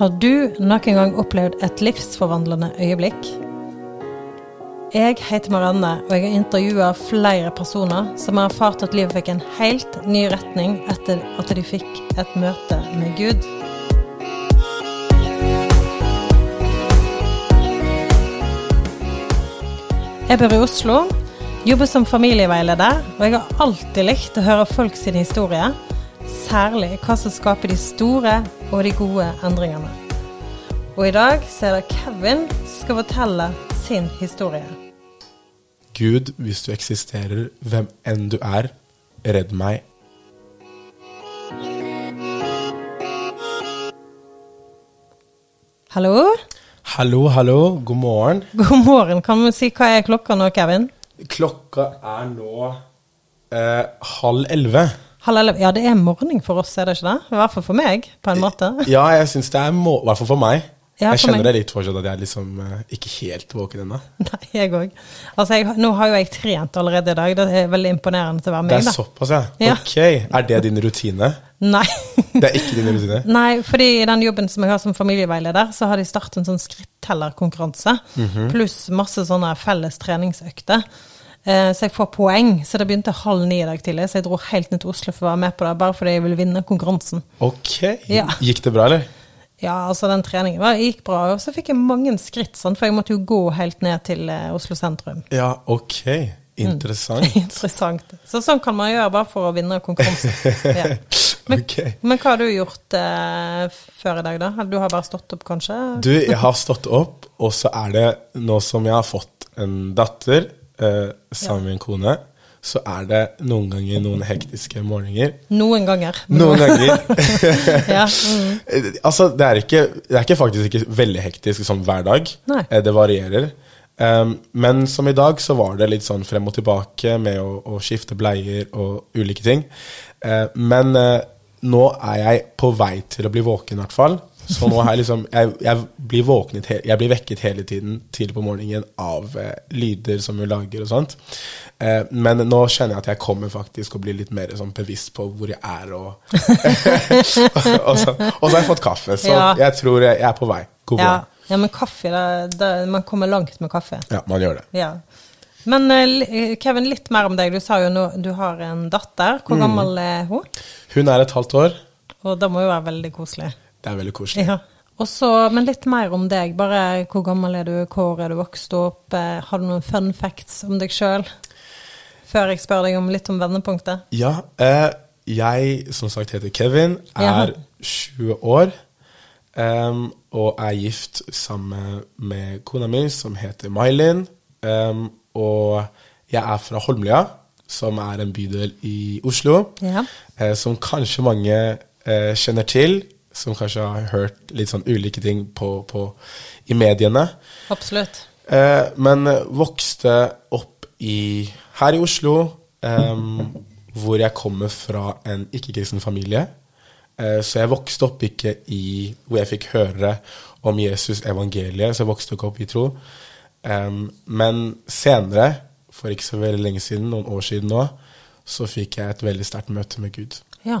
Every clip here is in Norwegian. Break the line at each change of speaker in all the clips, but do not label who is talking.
Har du noen gang opplevd et livsforvandlende øyeblikk? Jeg heter Marianne, og jeg har intervjua flere personer som har erfart at livet fikk en helt ny retning etter at de fikk et møte med Gud. Jeg bor i Oslo, jobber som familieveileder, og jeg har alltid likt å høre folk sine historier. Særlig hva som skaper de store og de gode endringene. Og i dag så er det Kevin som skal fortelle sin historie.
Gud, hvis du eksisterer, hvem enn du er, redd meg.
Hallo?
Hallo, hallo, god morgen.
God morgen. Kan vi si hva er klokka nå, Kevin?
Klokka er nå eh, halv elleve.
Ja, det er morgen for oss, er det ikke det? I hvert fall for meg, på en måte.
Ja, jeg syns det er. I hvert fall for meg.
Ja,
jeg kjenner
meg.
det litt fortsatt at jeg er liksom eh, ikke helt våken ennå.
Nei, jeg òg. Altså, jeg, nå har jo jeg trent allerede i dag. Det er veldig imponerende til å være
Det
meg,
er
da.
såpass, ja.
Ja.
Ok. Er det din rutine?
Nei.
Det er ikke din rutine?
Nei, fordi i den jobben som jeg har som familieveileder, så har de startet en sånn skrittellerkonkurranse,
Mhm.
pluss masse sånne felles treningsøkter. Eh, Så jeg får poeng. Så det begynte halv ni i dag tidlig, så jeg dro helt ned til Oslo for å være med på det, bare fordi jeg ville vinne konkurransen.
Ok.
Ja.
Gikk det bra, eller?
Ja, altså den treningen var, gikk bra, og så fikk jeg mange skritt, sånn, for jeg måtte jo gå helt ned til eh, Oslo sentrum.
Ja, ok. Interessant.
Interessant. Så sånn kan man gjøre bare for å vinne konkurransen. Ja. Men,
okay.
men hva har du gjort eh, før i dag, da? Du har bare stått opp, kanskje?
Du, jeg har stått opp, og så er det nå som jeg har fått en datter eh, sammen med en kone, så er det noen ganger noen hektiske morgener.
Noen ganger.
Noen ganger.
Ja. Mm.
Eh, altså, det er, ikke, det er ikke faktisk ikke veldig hektisk sånn hver dag.
Nei.
Eh, Det varierer. Um, men som i dag, så var det litt sånn frem og tilbake med å, å skifte bleier og ulike ting. Uh, men uh, nå er jeg på vei til å bli våken, i hvert fall. Så nå har jeg liksom Jeg, jeg, blir, våknet, jeg blir vekket hele tiden tidlig på morgenen av eh, lyder som hun lager og sånt. Eh, men nå kjenner jeg at jeg kommer faktisk å bli litt mer sånn bevisst på hvor jeg er. Og, og, så, og så har jeg fått kaffe, så
Ja.
jeg tror jeg, jeg er på vei. God
Ja.
vei.
ja, men kaffe, da, da, man kommer langt med kaffe.
Ja, man gjør det.
Ja. Men eh, Kevin, litt mer om deg. Du sa jo nå du har en datter.
Mm.
Hvor gammel er hun?
Hun er et halvt år.
Og det må jo være veldig koselig.
Det er veldig koselig.
Ja. Også, men litt mer om deg. Bare hvor gammel er du, hvor er du vokst opp? Eh, Har du noen fun facts om deg sjøl? Før jeg spør deg om litt om vendepunktet.
Ja, eh, jeg som sagt heter Kevin,
Ja.
er 20 år. Um, og er gift sammen med kona mi, som heter May-Linn. Em, og jeg er fra Holmlia, som er en bydel i Oslo.
Ja.
eh, som kanskje mange eh, kjenner til. Som kanskje har hørt litt sånn ulike ting på, på, i mediene.
Absolutt.
Eh, men vokste opp i, her i Oslo, eh, hvor jeg kommer fra en ikke-kristen familie. Eh, så jeg vokste opp ikke i hvor jeg fikk høre om Jesus evangeliet, så jeg vokste ikke opp i tro. Men senere, for ikke så veldig lenge siden, noen år siden nå, så fikk jeg et veldig sterkt møte med Gud.
Ja.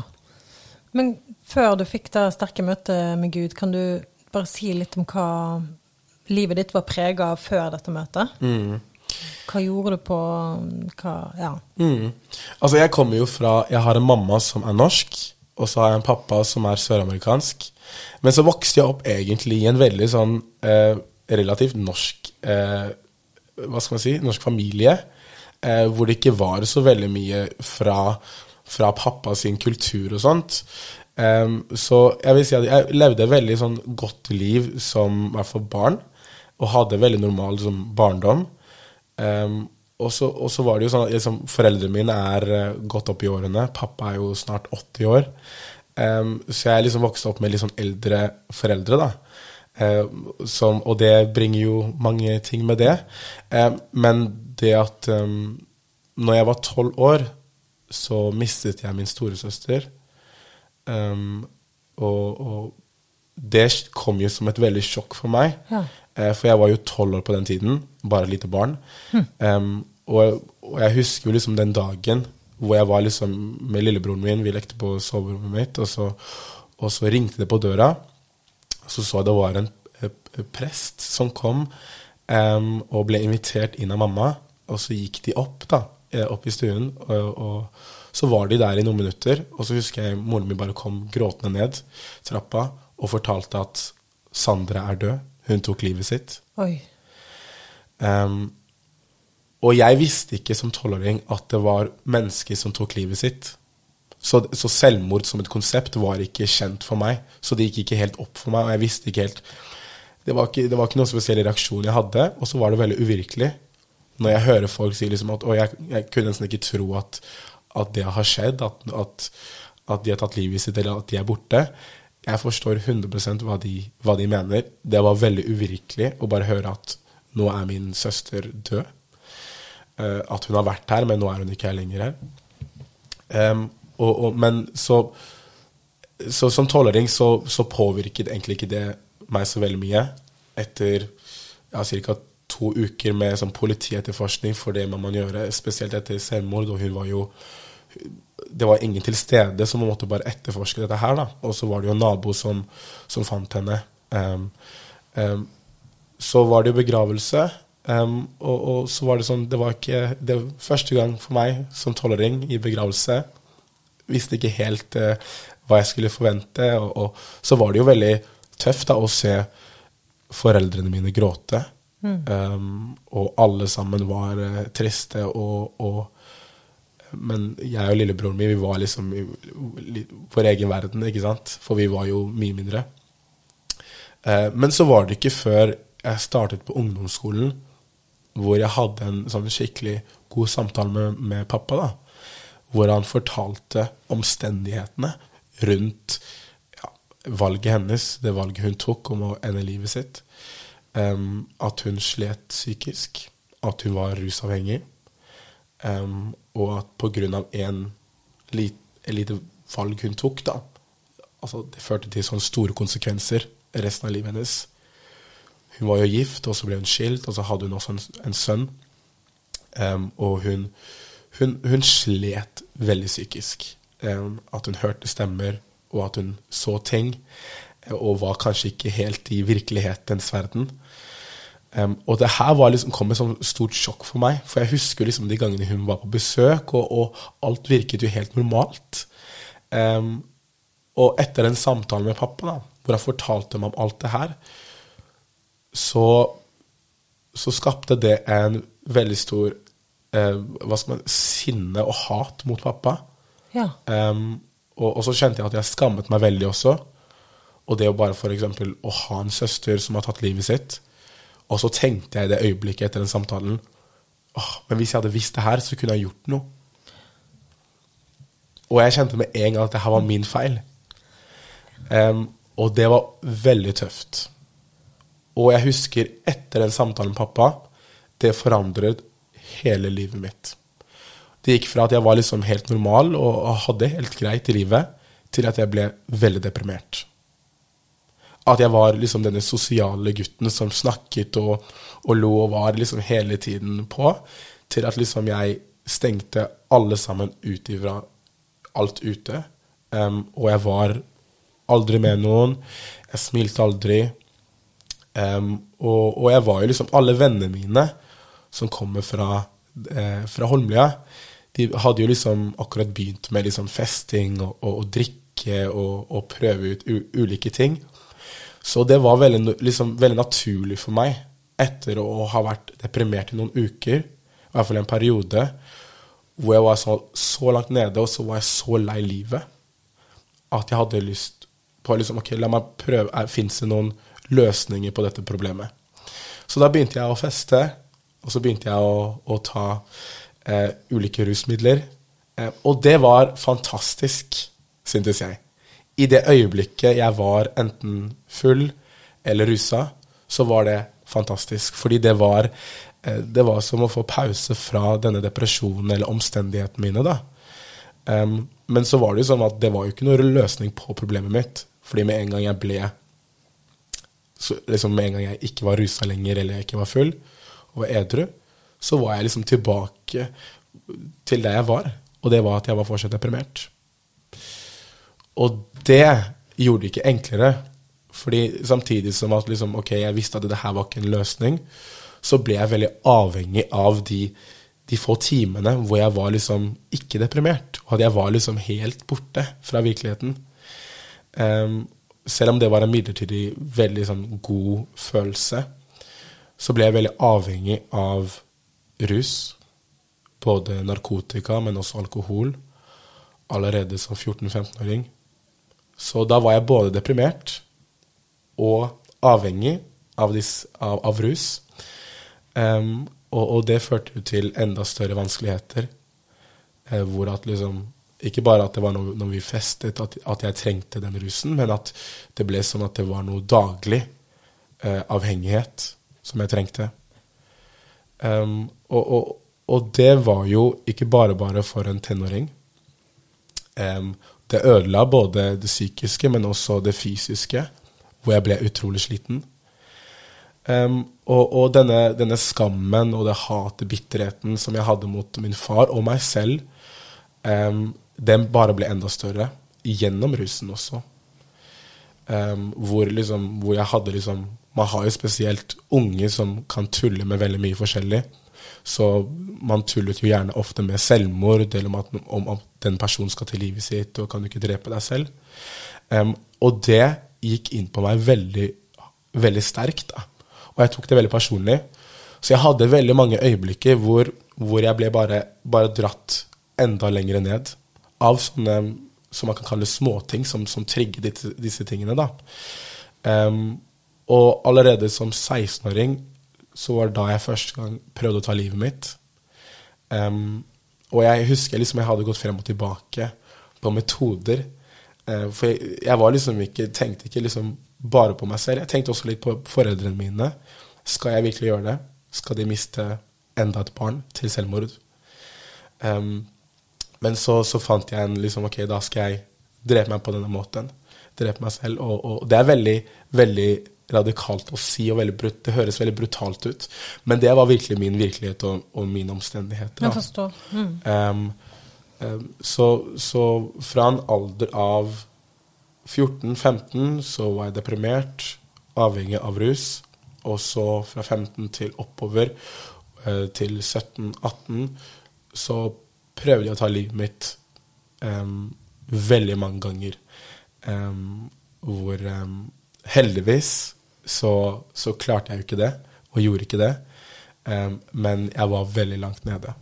Men før du fikk det sterke møtet med Gud, kan du bare si litt om hva livet ditt var prega av før dette møtet? Hva gjorde du på hva, Ja.
Mm. Altså, jeg kommer jo fra Jeg har en mamma som er norsk, og så har jeg en pappa som er søramerikansk. Men så vokste jeg opp egentlig i en veldig sånn eh, relativt norsk eh, Hva skal man si? Norsk familie. Eh, hvor det ikke var så veldig mye fra, fra pappa sin kultur og sånt. Em, så jeg vil si at jeg levde et veldig sånn godt liv som i hvert fall barn. Og hadde veldig normal liksom, barndom. Um, og så var det jo sånn at liksom, foreldrene mine er eh, godt opp i årene. Pappa er jo snart 80 år. Um, så jeg liksom vokste opp med litt sånn eldre foreldre, da. Um, som, og det bringer jo mange ting med det. Um, men det at um, når jeg var tolv år, så mistet jeg min storesøster. Um, og, og det kom jo som et veldig sjokk for meg.
Ja.
Uh, For jeg var jo tolv år på den tiden, bare et lite barn. Em, og, og jeg husker jo liksom den dagen hvor jeg var liksom med lillebroren min, vi lekte på soverommet mitt, og så, og så ringte det på døra. Og så så jeg det var en eh, prest som kom um, og ble invitert inn av mamma. Og så gikk de opp da, eh, opp i stuen, og, og så var de der i noen minutter. Og så husker jeg moren min bare kom gråtende ned trappa og fortalte at Sandra er død. Hun tok livet sitt.
Oi.
Um, og jeg visste ikke som tolvåring at det var mennesker som tok livet sitt. Så, så selvmord som et konsept var ikke kjent for meg. Så det gikk ikke helt opp for meg, og jeg visste ikke helt Det var ikke, det var ikke noen spesiell reaksjon jeg hadde, og så var det veldig uvirkelig. Når jeg hører folk si liksom at Og jeg, jeg kunne nesten ikke tro at, at det har skjedd, at, at, at de har tatt livet sitt, eller at de er borte. Jeg forstår 100% hva de, hva de mener. Det var veldig uvirkelig å bare høre at nå er min søster død. Eh, at hun har vært her, men nå er hun ikke her lenger her. Um, og, og, men så, så som tolvåring så, så påvirket egentlig ikke det meg så veldig mye. Etter ja, ca. to uker med sånn politietterforskning, for det må man gjøre, spesielt etter selvmord, og hun var jo det var ingen til stede, så man måtte bare etterforske dette her. da. Og så var det jo en nabo som, som fant henne. Um, um, så var det jo begravelse. Um, og, og så var det sånn Det var ikke det var første gang for meg som tolvåring i begravelse. Visste ikke helt uh, hva jeg skulle forvente. Og, og så var det jo veldig tøft da å se foreldrene mine gråte. Em, og alle sammen var uh, triste og, og men jeg og lillebroren min vi var liksom i vår egen verden, ikke sant? For vi var jo mye mindre. Uh, men så var det ikke før jeg startet på ungdomsskolen, hvor jeg hadde en sånn skikkelig god samtale med, med pappa, da. Hvor han fortalte omstendighetene rundt ja, valget hennes, det valget hun tok om å ende livet sitt. Em, at hun slet psykisk, at hun var rusavhengig. um, og at av en lit, et lite valg hun tok, da altså Det førte til sånne store konsekvenser resten av livet hennes. Hun var jo gift, og så ble hun skilt, og så hadde hun også en, en sønn. Um, og hun, hun, hun slet veldig psykisk. Um, at hun hørte stemmer, og at hun så ting, og var kanskje ikke helt i virkelighetens verden. Em, og det her var liksom, kom et sånt stort sjokk for meg, for jeg husker liksom de gangene hun var på besøk, og, og alt virket jo helt normalt. Um, og etter den samtalen med pappa, da, hvor han fortalte meg om alt det her, så, så skapte det en veldig stor eh, hva skal man, sinne og hat mot pappa.
Ja.
Um, og, og så kjente jeg at jeg skammet meg veldig også. Og det å bare for eksempel å ha en søster som har tatt livet sitt. Og så tenkte jeg i det øyeblikket etter den samtalen åh, Men hvis jeg hadde visst det her, så kunne jeg gjort noe. Og jeg kjente med en gang at det her var min feil. Um, og det var veldig tøft. Og jeg husker etter den samtalen med pappa, det forandret hele livet mitt. Det gikk fra at jeg var liksom helt normal og hadde helt greit i livet, til at jeg ble veldig deprimert. At jeg var liksom denne sosiale gutten som snakket og, og lo og var liksom hele tiden på, til at liksom jeg stengte alle sammen ut ifra alt ute. Um, og jeg var aldri med noen. Jeg smilte aldri. Um, og, og jeg var jo liksom Alle vennene mine som kommer fra, eh, fra Holmlia, de hadde jo liksom akkurat begynt med liksom festing og, og, og drikke og, prøve ut ulike ting. Så det var veldig, liksom, veldig naturlig for meg, etter å ha vært deprimert i noen uker, i hvert fall en periode, hvor jeg var så, så langt nede, og så var jeg så lei livet, at jeg hadde lyst på liksom, ok, la meg prøve, fins det noen løsninger på dette problemet? Så da begynte jeg å feste, og så begynte jeg å, å ta eh, ulike rusmidler. Eh, og det var fantastisk, syntes jeg. I det øyeblikket jeg var enten full eller rusa, så var det fantastisk. Fordi det var, eh, det var som å få pause fra denne depresjonen eller omstendighetene mine. da. Um, men så var det jo sånn at det var jo ikke noen løsning på problemet mitt. Fordi med en gang jeg ble så, liksom Med en gang jeg ikke var rusa lenger, eller jeg ikke var full, og var edru, så var jeg liksom tilbake til der jeg var. Og det var at jeg var fortsatt deprimert. Og det gjorde det ikke enklere, Fordi samtidig som at liksom, ok, jeg visste at det her var ikke en løsning, så ble jeg veldig avhengig av de, de få timene hvor jeg var liksom ikke deprimert, og at jeg var liksom helt borte fra virkeligheten. Um, selv om det var en midlertidig, veldig sånn god følelse, så ble jeg veldig avhengig av rus. Både narkotika, men også alkohol. Allerede som 14-15-åring. Så da var jeg både deprimert og avhengig av, dis, av, av rus. Um, og, og, det førte jo til enda større vanskeligheter. Eh, hvor at liksom Ikke bare at det var noe når vi festet, at, at, jeg trengte den rusen, men at det ble sånn at det var noe daglig eh, avhengighet som jeg trengte. Um, og, og, og, det var jo ikke bare bare for en tenåring. Um, det ødela både det psykiske, men også det fysiske, hvor jeg ble utrolig sliten. Um, og, og denne, denne, skammen og det hatet, bitterheten som jeg hadde mot min far og meg selv, um, den bare ble enda større gjennom rusen også. Um, hvor, liksom, hvor jeg hadde liksom Man har jo spesielt unge som kan tulle med veldig mye forskjellig. Så man tullet jo gjerne ofte med selvmord, eller om at, om at den personen skal til livet sitt, og kan du ikke drepe deg selv. og det gikk inn på meg veldig, veldig sterkt. da. Og jeg tok det veldig personlig. Så jeg hadde veldig mange øyeblikker hvor, hvor jeg ble bare, bare, dratt enda lenger ned av sånne som man kan kalle småting, som, som trigger disse, disse, tingene. da. Um, og allerede som 16-åring så var det da jeg første gang prøvde å ta livet mitt. Um, og jeg husker liksom jeg hadde gått frem og tilbake på metoder. Uh, for jeg, jeg, var liksom ikke, tenkte ikke liksom bare på meg selv. Jeg tenkte også litt på foreldrene mine. Skal jeg virkelig gjøre det? Skal de miste enda et barn til selvmord? Um, men så, så, fant jeg en liksom, Ok, da skal jeg drepe meg på denne måten. Drepe meg selv. Og, og, det er veldig, veldig radikalt å si, og brut, det høres veldig brutalt ut. Men det var virkelig min virkelighet og, og mine omstendigheter.
Jeg forstår. Mm.
Um, um, så, så fra en alder av 14-15 så var jeg deprimert, avhengig av rus. Og så fra 15 til oppover eh, til 17-18 så prøvde jeg å ta livet mitt um, veldig mange ganger. Hvor heldigvis så, så, klarte jeg jo ikke det, og gjorde ikke det. men jeg var veldig langt nede.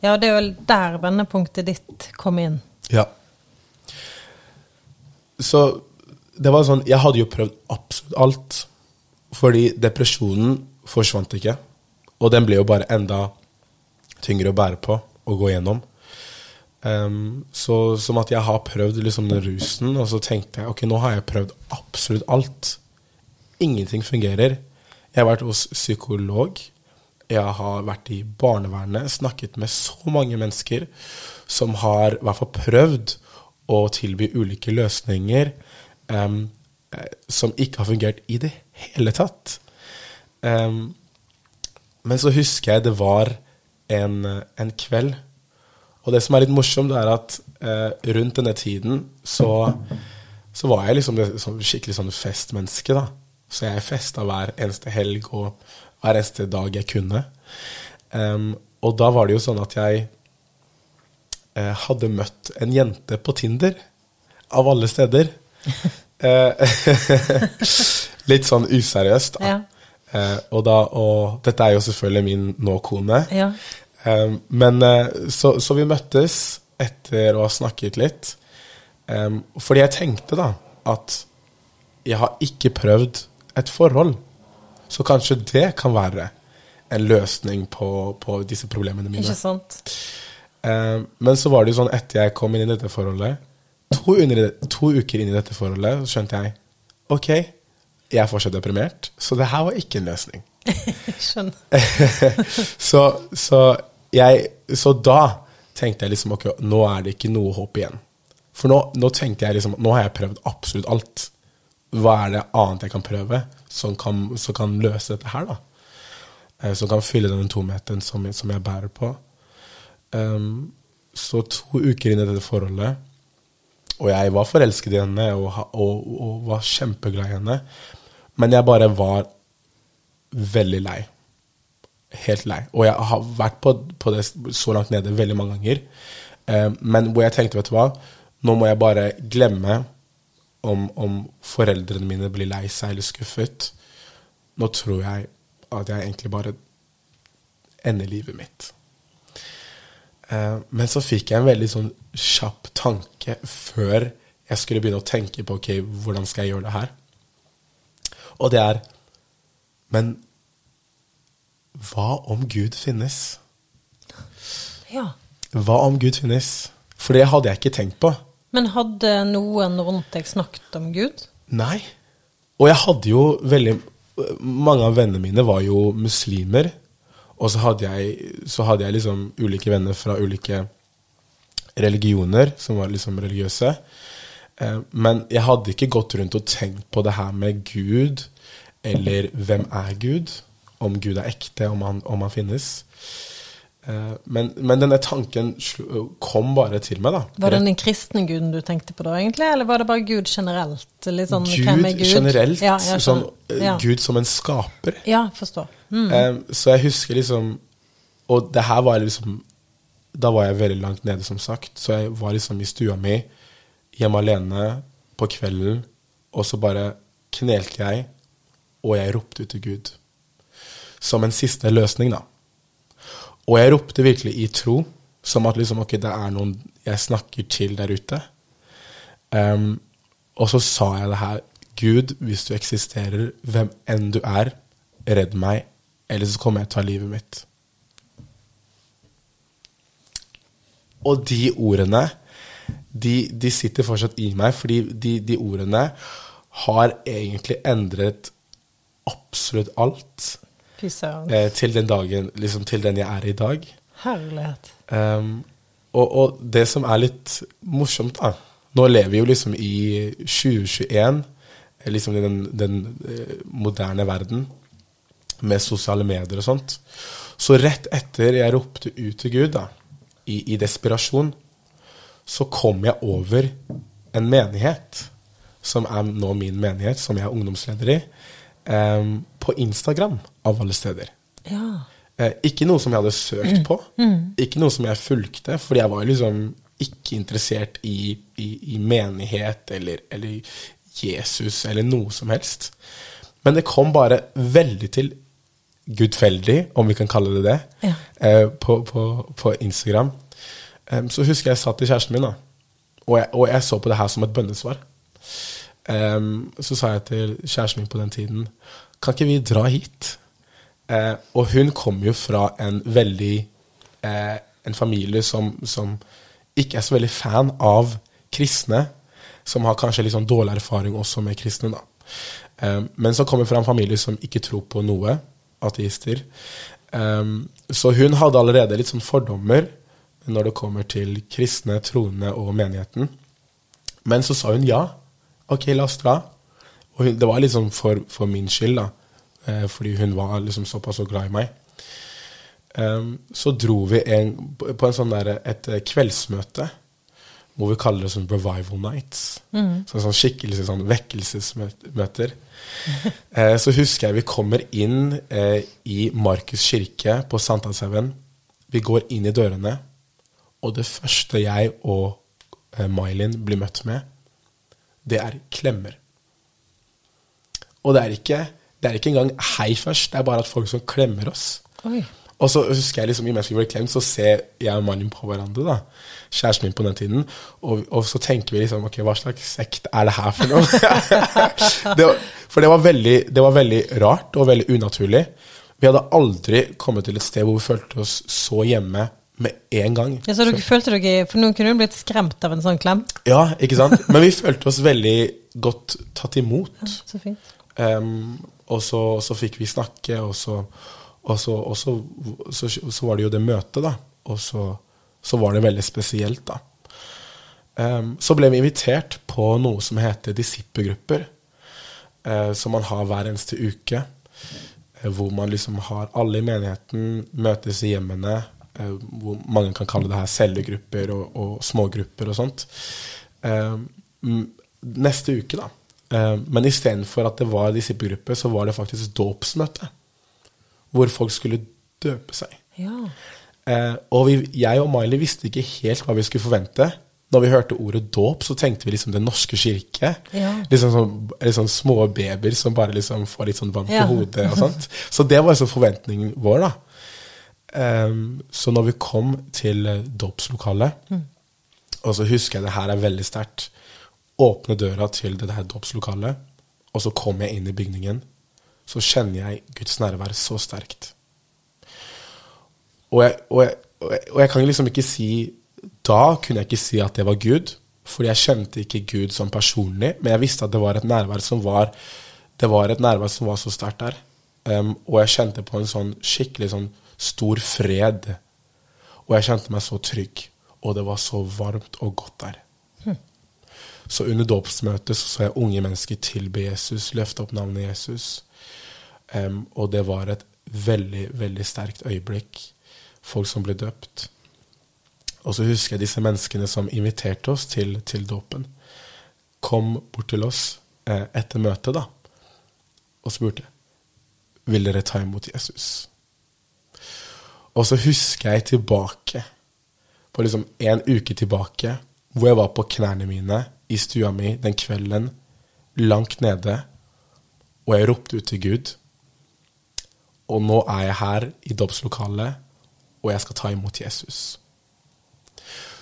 Ja, det er vel der vendepunktet ditt kom inn.
Ja. Så det var sånn Jeg hadde jo prøvd absolutt alt. Fordi depresjonen forsvant ikke. Og den ble jo bare enda tyngre å bære på og gå gjennom. Um, så som at jeg har prøvd liksom den rusen, og så tenkte jeg ok, nå har jeg prøvd absolutt alt. Ingenting fungerer. Jeg har vært hos psykolog. Jeg har vært i barnevernet, snakket med så mange mennesker som har i hvert fall prøvd å tilby ulike løsninger um, som ikke har fungert i det hele tatt. Um, men så husker jeg det var en, en, kveld. Og det som er litt morsomt, er at uh, rundt denne tiden så, så var jeg liksom sånn, skikkelig sånn festmenneske. da. Så jeg festa hver eneste helg og hver eneste dag jeg kunne. Um, og da var det jo sånn at jeg uh, hadde møtt en jente på Tinder, av alle steder. uh, litt sånn useriøst, da. Ja. Uh, og, da og dette er jo selvfølgelig min nå-kone. Ja. Um, men så, så, vi møttes etter å ha snakket litt. Um, fordi jeg tenkte da at jeg har ikke prøvd et forhold. Så kanskje det kan være en løsning på, på disse problemene mine.
Ikke sant?
Eh, men så var det jo sånn etter jeg kom inn i dette forholdet, to, under, to uker inn i dette forholdet, så skjønte jeg ok, jeg er fortsatt deprimert, så det her var ikke en løsning.
Skjønner.
så, så, jeg, så da tenkte jeg liksom ok, nå er det ikke noe håp igjen. For nå, nå, tenkte jeg liksom Nå har jeg prøvd absolutt alt. Hva er det annet jeg kan prøve som kan, som kan løse dette her, da? Eh, som kan fylle den tomheten som, som jeg bærer på. Um, så to uker inn i dette forholdet og jeg var forelsket i henne og, og, og var kjempeglad i henne. Men jeg bare var veldig lei. Helt lei. Og jeg har vært på, på det så langt nede veldig mange ganger. Eh, men hvor jeg tenkte, vet du hva, nå må jeg bare glemme om, om foreldrene mine blir lei seg eller skuffet. Nå tror jeg at jeg egentlig bare ender livet mitt. Eh, men så fikk jeg en veldig sånn kjapp tanke før jeg skulle begynne å tenke på ok, hvordan skal jeg gjøre det her. Og det er Men hva om Gud finnes?
Ja.
Hva om Gud finnes? For det hadde jeg ikke tenkt på.
Men hadde noen rundt deg snakket om Gud?
Nei. Og jeg hadde jo veldig Mange av vennene mine var jo muslimer. Og så hadde jeg, så hadde jeg liksom ulike venner fra ulike religioner, som var liksom religiøse. Eh, Men jeg hadde ikke gått rundt og tenkt på det her med Gud, eller hvem er Gud? Om Gud er ekte, om han, om han finnes. Eh, Men, men denne tanken kom bare til meg, da.
Var det den kristne guden du tenkte på da, egentlig? Eller var det bare Gud generelt? Sånn,
Gud
Gud?
generelt.
Ja,
sånn, eh,
ja.
Gud som en skaper.
ja, forstår. Mm.
Eh, så jeg husker liksom Og det her var liksom Da var jeg veldig langt nede, som sagt. Så jeg var liksom i stua mi, hjemme alene, på kvelden, og så bare knelte jeg, og jeg ropte ut til Gud. Som en siste løsning, da. Og jeg ropte virkelig i tro, som at liksom, ok, det er noen jeg snakker til der ute. Um, og så sa jeg det her. Gud, hvis du eksisterer, hvem enn du er, redd meg, eller så kommer jeg til å ta livet mitt. Og de ordene, de, de sitter fortsatt i meg, fordi de, de ordene har egentlig endret absolutt alt. Eh, til den dagen, liksom til den jeg er i dag.
Herlighet.
Um, og, og det som er litt morsomt, da Nå lever vi jo liksom i 2021, eh, liksom i den, den eh, moderne verden, med sosiale medier og sånt. Så rett etter jeg ropte ut til Gud, da, i, i desperasjon, så kom jeg over en menighet, som er nå min menighet, som jeg er ungdomsleder i, em, på Instagram, av alle steder.
Ja.
Eh, ikke noe som jeg hadde søkt på. Ikke noe som jeg fulgte, fordi jeg var liksom ikke interessert i, i, i menighet eller, eller Jesus eller noe som helst. Men det kom bare veldig til gudfeldig, om vi kan kalle det det,
Ja.
eh, på, på, på Instagram. Så husker jeg satt i kjæresten min, da. Og jeg, og jeg så på det her som et bønnesvar. Em, så sa jeg til kjæresten min på den tiden Kan ikke vi dra hit? Uh, og hun kom jo fra en veldig uh, En familie som, som ikke er så veldig fan av kristne. Som har kanskje litt sånn dårlig erfaring også med kristne. da. Um, men som kommer fra en familie som ikke tror på noe. Ateister. Um, så hun hadde allerede litt sånn fordommer når det kommer til kristne, troende og menigheten. Men så sa hun ja. Ok, la oss dra. Og det var liksom for, for min skyld, da. Eh, fordi hun var liksom såpass så glad i meg. Em, så dro vi en, på en sånn der, et eh, kveldsmøte. Hvor vi kaller det sånn revival nights. Sånn, sånn skikkelig sånn vekkelsesmøter. eh, så husker jeg vi kommer inn eh, i Markus kirke på Sankthanshaugen. Vi går inn i dørene, og det første jeg og eh, May-Lin blir møtt med, det er klemmer. Og det er ikke, det er ikke engang hei først, det er bare at folk som klemmer oss.
Oi.
Og så husker jeg liksom, imens vi ble klemt, så ser jeg og mannen min på hverandre, da. Kjæresten min på den tiden. Og, og så tenker vi liksom ok, hva slags sekt er det her for noe? det var, for det var, veldig, det var veldig rart og veldig unaturlig. Vi hadde aldri kommet til et sted hvor vi følte oss så hjemme med en gang.
Ja, så dere følte dere For noen kunne jo blitt skremt av en sånn klem.
Ja, ikke sant? Men vi følte oss veldig godt tatt imot.
Så fint.
Um, og så, så fikk vi snakke, og så, og så, og så, var det jo det møtet, da. Og så, så var det veldig spesielt, da. Um, så ble vi invitert på noe som heter disippelgrupper, uh, som man har hver eneste uke. eh, Hvor man liksom har alle i menigheten møtes i hjemmene. Eh, Hvor mange kan kalle det her cellegrupper og, og smågrupper og sånt. Eh, neste uke, da. Eh, men istedenfor at det var disippelgruppe, så var det faktisk dåpsmøte. Hvor folk skulle døpe seg.
Ja.
Eh, og vi, jeg og Miley visste ikke helt hva vi skulle forvente. Når vi hørte ordet dåp, så tenkte vi liksom Den norske kirke.
Ja.
Liksom sånn, liksom små babyer som bare liksom får litt sånn vann på
Ja.
hodet og sånt. Så det var liksom forventningen vår, da. Ehm, så når vi kom til dåpslokalet mm. og så husker jeg det her er veldig sterkt Åpne døra til det her dåpslokalet, og så kommer jeg inn i bygningen. Så kjenner jeg Guds nærvær så sterkt. Og jeg, og, jeg, og, jeg, og jeg kan liksom ikke si Da kunne jeg ikke si at det var Gud, fordi jeg kjente ikke Gud som personlig, men jeg visste at det var et nærvær som var Det var et nærvær som var så sterkt der. Um, og jeg kjente på en sånn skikkelig sånn stor fred. Og jeg kjente meg så trygg. Og det var så varmt og godt der. Så under dåpsmøtet så, så jeg unge mennesker tilbe Jesus, løfte opp navnet Jesus. Um, og det var et veldig, veldig sterkt øyeblikk. Folk som ble døpt. Og så husker jeg disse menneskene som inviterte oss til, til dåpen, kom bort til oss eh, etter møtet da, og spurte vil dere ta imot Jesus. Og så husker jeg tilbake, på liksom en uke tilbake, hvor jeg var på knærne mine i stua mi den kvelden, langt nede, og jeg ropte ut til Gud. Og nå er jeg her i dåpslokalet, og jeg skal ta imot Jesus.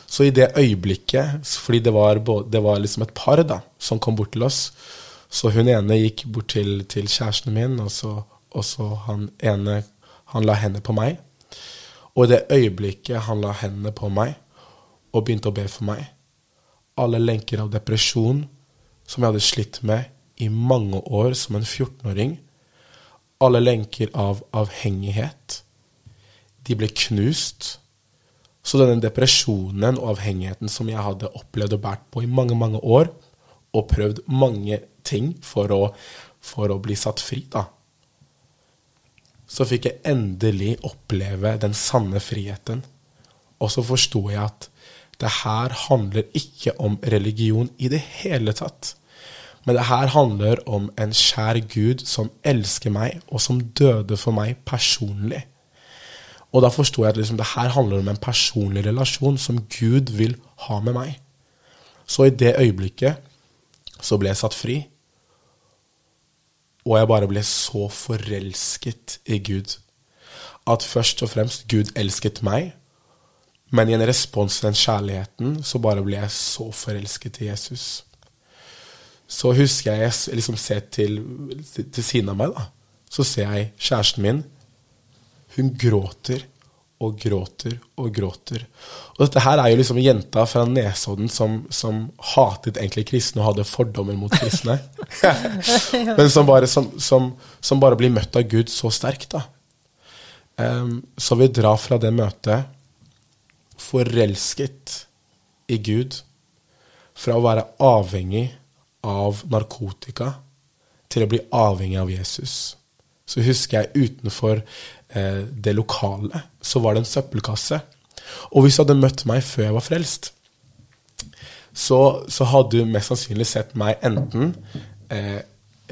Så i det øyeblikket, fordi det var, både, det var liksom et par da, som kom bort til oss, så hun ene gikk bort til, til kjæresten min, og så, og så han ene han la hendene på meg. Og i det øyeblikket han la hendene på meg og begynte å be for meg, alle lenker av depresjon som jeg hadde slitt med i mange år som en 14-åring, alle lenker av avhengighet, de ble knust. Så denne depresjonen og avhengigheten som jeg hadde opplevd og båret på i mange, mange år, og prøvd mange ting for å, for å bli satt fri, da, så fikk jeg endelig oppleve den sanne friheten. Og så forsto jeg at det her handler ikke om religion i det hele tatt. Men det her handler om en kjær Gud som elsker meg, og som døde for meg personlig. Og da forsto jeg at liksom, det her handler om en personlig relasjon som Gud vil ha med meg. Så i det øyeblikket så ble jeg satt fri. Og jeg bare ble så forelsket i Gud. At først og fremst Gud elsket meg, men i en respons til den kjærligheten så bare ble jeg så forelsket i Jesus. Så husker jeg jeg liksom ser til, til, siden av meg, da. Så ser jeg kjæresten min. Hun gråter og gråter og gråter. Og dette her er jo liksom jenta fra Nesodden som, som hatet egentlig kristne og hadde fordommer mot kristne. Men som bare, som, som, som bare blir møtt av Gud så sterkt, da. Um, så vi drar fra det møtet forelsket i Gud. Fra å være avhengig av narkotika til å bli avhengig av Jesus. Så husker jeg utenfor det lokale, så var det en søppelkasse. Og hvis du hadde møtt meg før jeg var frelst, så, så hadde du mest sannsynlig sett meg enten eh,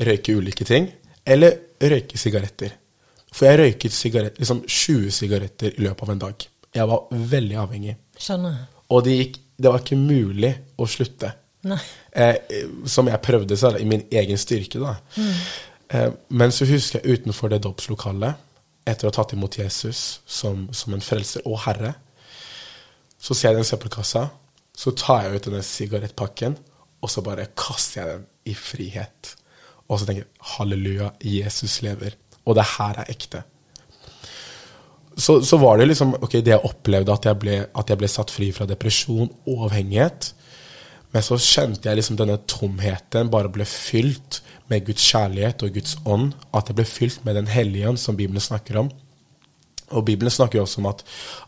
røyke ulike ting, eller røyke sigaretter. For jeg røyket sigaret, liksom 20 sigaretter i løpet av en dag. Jeg var veldig avhengig.
Skjønner.
Og det, gikk, det var ikke mulig å slutte. Eh, som jeg prøvde så, i min egen styrke. da. Eh, men så husker jeg utenfor det dåpslokalet, etter å ha tatt imot Jesus som, som en frelser og herre, så ser jeg den søppelkassa, så tar jeg ut denne sigarettpakken, og så bare kaster jeg den i frihet. Og så tenker jeg halleluja, Jesus lever. Og det her er ekte. Så, så var det liksom ok, det jeg opplevde, at jeg, ble, at jeg ble satt fri fra depresjon og avhengighet. Men så kjente jeg liksom denne tomheten bare ble fylt med Guds kjærlighet og Guds ånd. At det ble fylt med Den hellige ånd, som Bibelen snakker om. Og Bibelen snakker jo også om at,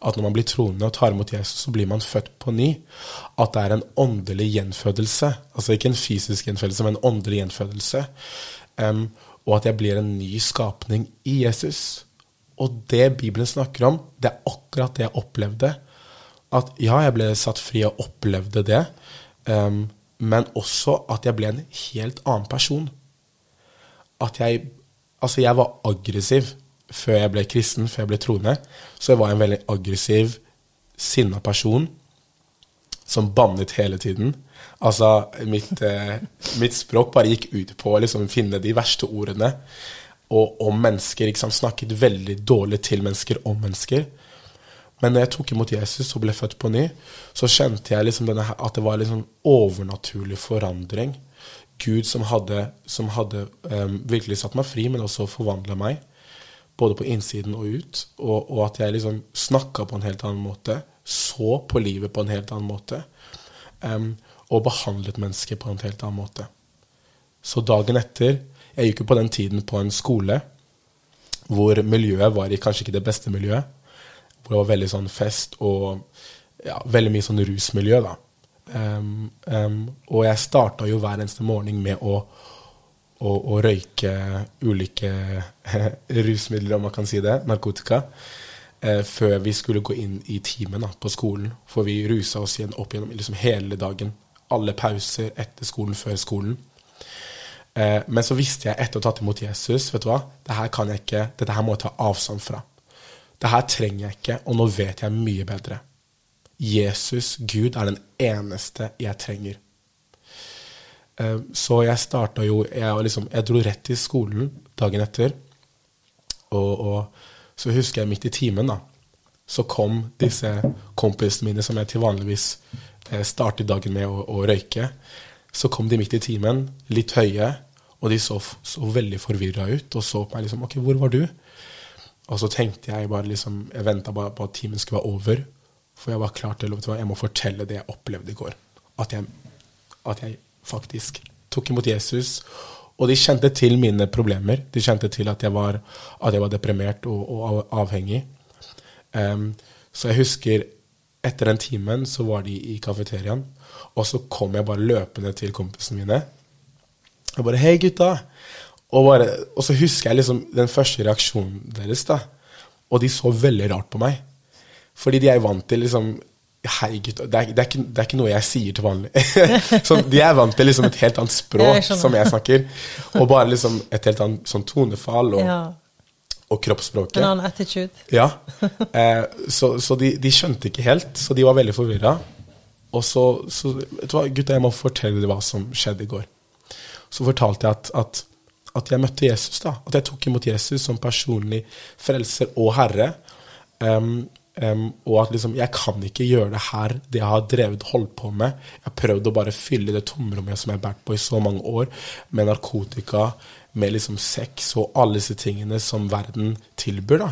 at når man blir troende og tar imot Jesus, så blir man født på ny. At det er en åndelig gjenfødelse. Altså ikke en fysisk gjenfødelse, men en åndelig gjenfødelse. Um, og at jeg blir en ny skapning i Jesus. Og det Bibelen snakker om, det er akkurat det jeg opplevde. At ja, jeg ble satt fri og opplevde det. Um, men også at jeg ble en helt annen person. At jeg Altså, jeg var aggressiv før jeg ble kristen, før jeg ble troende. Så jeg var en veldig aggressiv, sinna person som bannet hele tiden. Altså, mitt, eh, mitt språk bare gikk ut på å liksom finne de verste ordene. Og om mennesker. sant, Snakket veldig dårlig til mennesker om mennesker. Men når jeg tok imot Jesus og ble født på ny, så kjente jeg liksom denne, at det var liksom overnaturlig forandring. Gud som hadde, som hadde um, virkelig satt meg fri, men også forvandla meg. Både på innsiden og ut. Og, og at jeg liksom snakka på en helt annen måte. Så på livet på en helt annen måte. Um, og behandlet mennesker på en helt annen måte. Så dagen etter Jeg gikk jo på den tiden på en skole hvor miljøet var i kanskje ikke det beste miljøet. Hvor det var veldig sånn fest og ja, veldig mye sånn rusmiljø, da. Um, um, og jeg starta jo hver eneste morgen med å, å, å røyke ulike rusmidler, om man kan si det, narkotika, uh, før vi skulle gå inn i timen da, på skolen. For vi rusa oss igjen opp gjennom liksom hele dagen. Alle pauser etter skolen, før skolen. Uh, men så visste jeg etter å ha tatt imot Jesus vet du hva, det her kan jeg ikke, dette her må jeg ta avstand fra. Det her trenger jeg ikke, og nå vet jeg mye bedre. Jesus, Gud, er den eneste jeg trenger. Eh, så jeg starta jo jeg, liksom, jeg, dro rett til skolen dagen etter. Og, og, så husker jeg midt i timen, da, så kom disse kompisene mine som jeg til vanligvis startet starter dagen med å, å, røyke. Så kom de midt i timen, litt høye, og de så, så veldig forvirra ut. Og så på meg liksom OK, hvor var du? Og så tenkte jeg bare liksom Jeg venta bare på at timen skulle være over. For jeg var klar til å Jeg må fortelle det jeg opplevde i går. At jeg, at jeg faktisk tok imot Jesus. Og de kjente til mine problemer. De kjente til at jeg var, at jeg var deprimert og, og avhengig. Um, så jeg husker etter den timen så var de i kafeteriaen, og så kom jeg bare løpende til kompisene mine. Jeg bare 'Hei, gutta!' Og, bare, og så husker jeg liksom den første reaksjonen deres, da. Og de så veldig rart på meg. Fordi de er vant til liksom Hei, gutt. Det, det, det, er ikke noe jeg sier til vanlig. så de er vant til liksom et helt annet språk jeg som jeg snakker. Og bare liksom et helt annet sånn tonefall og, ja. og kroppsspråket.
En annen attitude.
Ja. Eh, så, så de, de, skjønte ikke helt, så de var veldig forvirra. Og så, så vet du hva, gutta, jeg må fortelle dere hva som skjedde i går. Så fortalte jeg at, at, at jeg møtte Jesus, da. At jeg tok imot Jesus som personlig frelser og herre. Um, Um, og at liksom, jeg kan ikke gjøre det her, det jeg har drevet holdt på med. Jeg har prøvd å bare fylle det tomrommet som jeg har båret på i så mange år, med narkotika, med liksom sex og alle disse tingene som verden tilbyr. da.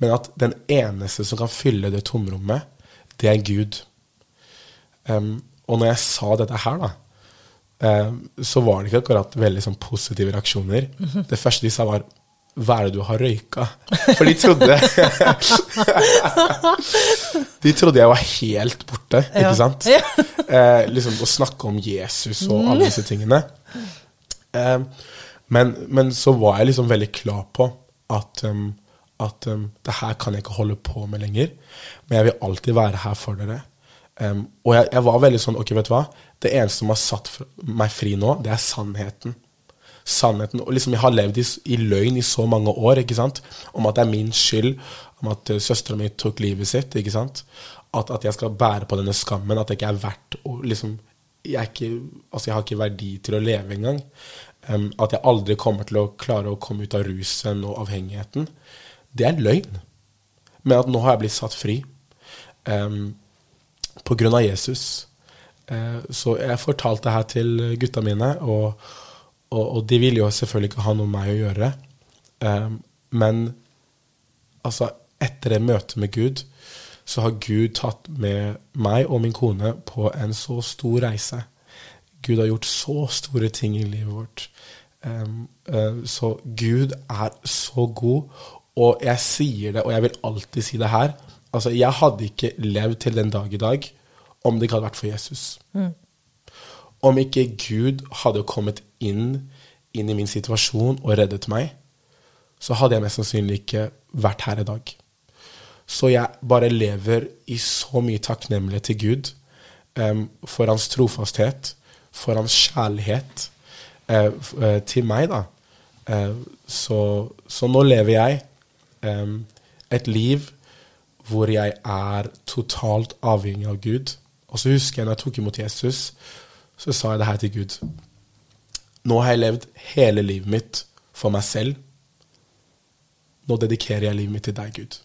Men at den eneste som kan fylle det tomrommet, det er Gud. Um, og når jeg sa dette her, da, så var det ikke akkurat veldig sånn positive reaksjoner. Mm -hmm. Det første de sa, var hva er det du har røyka? For de trodde De trodde jeg var helt borte, ikke sant? Ja. Eh, liksom Å snakke om Jesus og alle disse tingene. Eh, men, men, så var jeg liksom veldig klar på at, um, at um, det her kan jeg ikke holde på med lenger. Men jeg vil alltid være her for dere. Um, og jeg, jeg, var veldig sånn Ok, vet du hva? Det eneste som har satt meg fri nå, det er sannheten sannheten. Og liksom, jeg har levd i, i, løgn i så mange år ikke sant? om at det er min skyld, om at uh, søstera mi tok livet sitt. ikke sant? At, at, jeg skal bære på denne skammen, at jeg ikke er verdt å liksom, jeg, ikke, altså jeg har ikke verdi til å leve engang. Um, at jeg aldri kommer til å klare å komme ut av rusen og avhengigheten. Det er løgn. Men at nå har jeg blitt satt fri um, av Jesus. Uh, så jeg fortalte det her til gutta mine. og og, og, de vil jo selvfølgelig ikke ha noe med meg å gjøre. Um, men altså, etter det møtet med Gud, så har Gud tatt med meg og min kone på en så stor reise. Gud har gjort så store ting i livet vårt. Uh, så Gud er så god, og jeg sier det, og jeg vil alltid si det her. Altså, jeg hadde ikke levd til den dag i dag om det ikke hadde vært for Jesus. Mm. Om ikke Gud hadde kommet inn, inn i min situasjon og reddet meg, så hadde jeg mest sannsynlig ikke vært her i dag. Så jeg bare lever i så mye takknemlighet til Gud um, for hans trofasthet, for hans kjærlighet uh, til meg, da. Uh, så, så nå lever jeg um, et liv hvor jeg er totalt avhengig av Gud. Og så husker jeg når jeg tok imot Jesus, så sa jeg det her til Gud. Nå har jeg levd hele livet mitt for meg selv. Nå dedikerer jeg livet mitt til deg, Gud.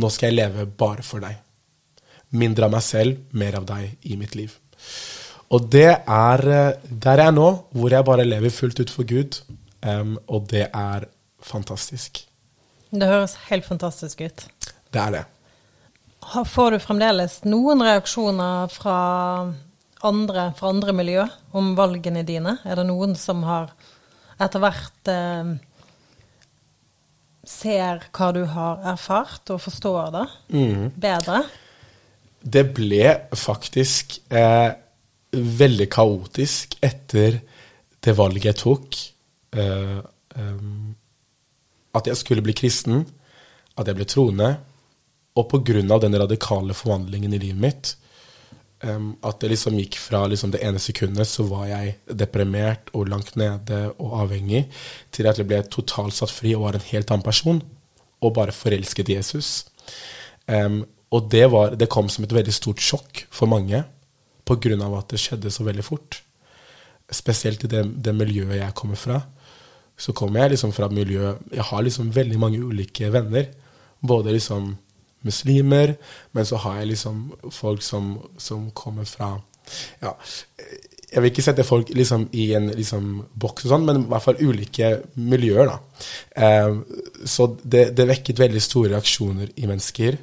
Nå skal jeg leve bare for deg. Mindre av meg selv, mer av deg i mitt liv. Og det er eh, der jeg er nå, hvor jeg bare lever fullt ut for Gud. um, og det er fantastisk.
Det høres helt fantastisk ut.
Det er det.
Får du fremdeles noen reaksjoner fra andre, fra andre miljø om valgene dine? Er det noen som har etter hvert eh, ser hva du har erfart, og forstår det bedre?
Det ble faktisk eh, veldig kaotisk etter det valget jeg tok. Eh, em, at jeg skulle bli kristen, at jeg ble troende. Og av den radikale forvandlingen i livet mitt, um, at det liksom gikk fra liksom det ene sekundet så var jeg deprimert og langt nede og avhengig, til at jeg ble totalt satt fri og var en helt annen person. Og bare forelsket Jesus. Um, og det, var, det kom som et veldig stort sjokk for mange, av at det skjedde så veldig fort. Spesielt i det, det miljøet jeg kommer fra. Så kommer jeg liksom fra et miljø Jeg har liksom veldig mange ulike venner. Både liksom muslimer, men så har jeg liksom folk som, som kommer fra Ja, jeg vil ikke sette folk liksom i en liksom boks og sånn, men i hvert fall ulike miljøer, da. Eh, så det, det vekket veldig store reaksjoner i mennesker.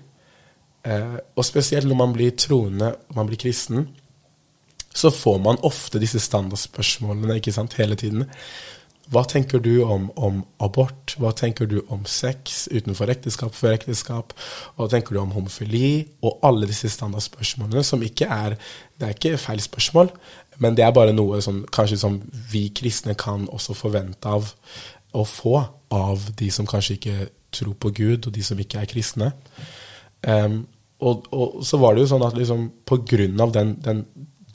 Eh, og spesielt når man blir troende, man blir kristen, så får man ofte disse standardspørsmålene ikke sant, hele tiden. Hva tenker du om, om abort? Hva tenker du om sex utenfor ekteskap, før ekteskap? Hva tenker du om homofili? Og alle disse standardspørsmålene, som ikke er Det er ikke feil spørsmål, men det er bare noe som kanskje som vi kristne kan også forvente av å få av de som kanskje ikke tror på Gud, og de som ikke er kristne. Um, og, og så var det jo sånn at liksom, på grunn av den, den,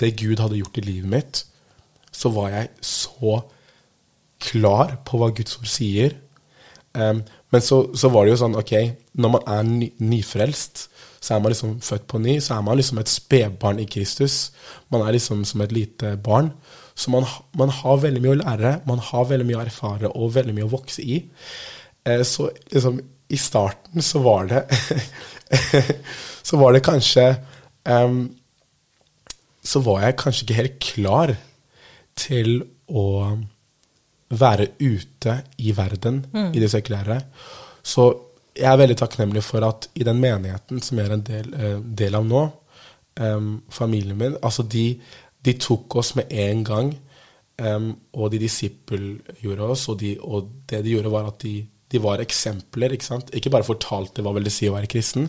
det Gud hadde gjort i livet mitt, så var jeg så klar på hva Guds ord sier. Um, men så, så var det jo sånn, ok, når man er ny, nyfrelst, så er man liksom født på ny, så er man liksom et spedbarn i Kristus. Man er liksom som et lite barn. Så man, man har veldig mye å lære, man har veldig mye å erfare og veldig mye å vokse i. Eh, så liksom i starten så var det Så var det kanskje um, Så var jeg kanskje ikke helt klar til å være ute i verden, i det sekulære. Så jeg er veldig takknemlig for at i den menigheten som jeg er en del, eh, del av nå, em, familien min, altså de, de tok oss med en gang, em, og de disippelgjorde oss, og, de, og det de gjorde var at de, de var eksempler, ikke? Ikke bare fortalte hva vil det si å være kristen,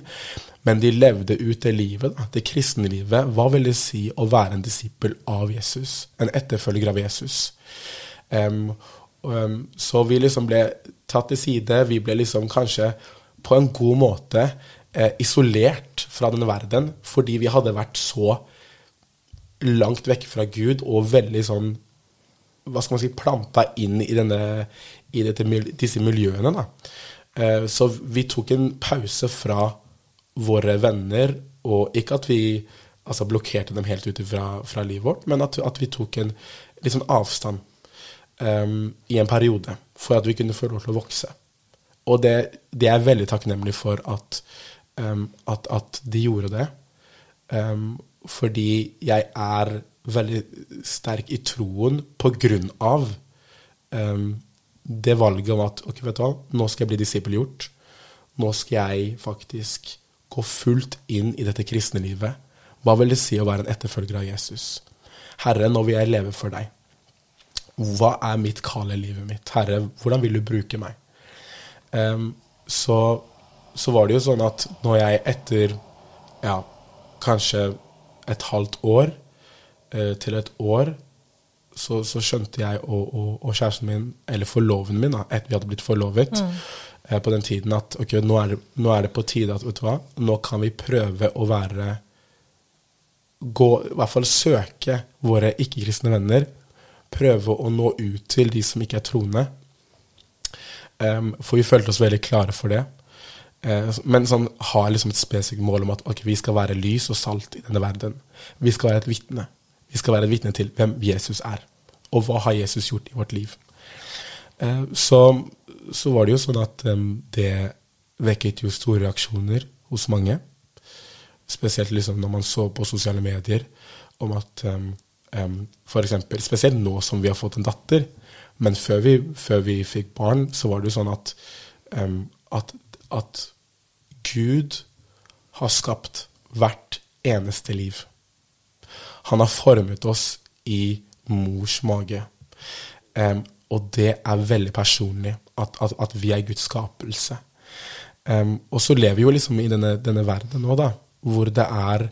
men de levde ut det livet, det kristne livet. Hva vil det si å være en disippel av Jesus? En etterfølger av Jesus? Em, um, så vi liksom ble tatt til side. Vi ble liksom kanskje på en god måte eh, isolert fra denne verden, fordi vi hadde vært så langt vekk fra Gud og veldig sånn hva skal man si, planta inn i, denne, i dette, disse miljøene. Da. Eh, så vi tok en pause fra våre venner, og ikke at vi altså, blokkerte dem helt ut fra, fra livet vårt, men at, at vi tok en litt sånn avstand em, i en periode for at vi kunne få lov til å vokse. Og det, det er jeg veldig takknemlig for at, um, at, at de gjorde det. Um, fordi jeg er veldig sterk i troen på grunn av det valget om at ok, vet du hva, nå skal jeg bli disippelgjort. Nå skal jeg faktisk gå fullt inn i dette kristne livet. Hva vil det si å være en etterfølger av Jesus? Herre, nå vil jeg leve for deg. Hva er mitt kall i livet mitt? Herre, hvordan vil du bruke meg? Um, så, så var det jo sånn at når jeg etter ja, kanskje et halvt år uh, til et år, så, så skjønte jeg og, og, og kjæresten min, eller forloven min, da, etter vi hadde blitt forlovet, eh, på den tiden at ok, nå er, det, nå er det på tide at vet du hva, nå kan vi prøve å være gå, i hvert fall søke våre ikke-kristne venner. Prøve å nå ut til de som ikke er troende. Um, for vi følte oss veldig klare for det. Uh, men sånn, ha liksom et spesifikt mål om at okay, vi skal være lys og salt i denne verden. Vi skal være et vitne. Vi skal være et vitne til hvem Jesus er. Og hva har Jesus gjort i vårt liv. Uh, så, så, var det jo sånn at um, det vekket jo store reaksjoner hos mange. Spesielt liksom når man så på sosiale medier om at um, um, for eksempel, Spesielt nå som vi har fått en datter. Men før vi, før vi fikk barn, så var det jo sånn at, um, at, at Gud har skapt hvert eneste liv. Han har formet oss i mors mage. Um, og det er veldig personlig, at, at, vi er Guds skapelse. Og så lever vi jo liksom i denne, denne verden nå, da, hvor det er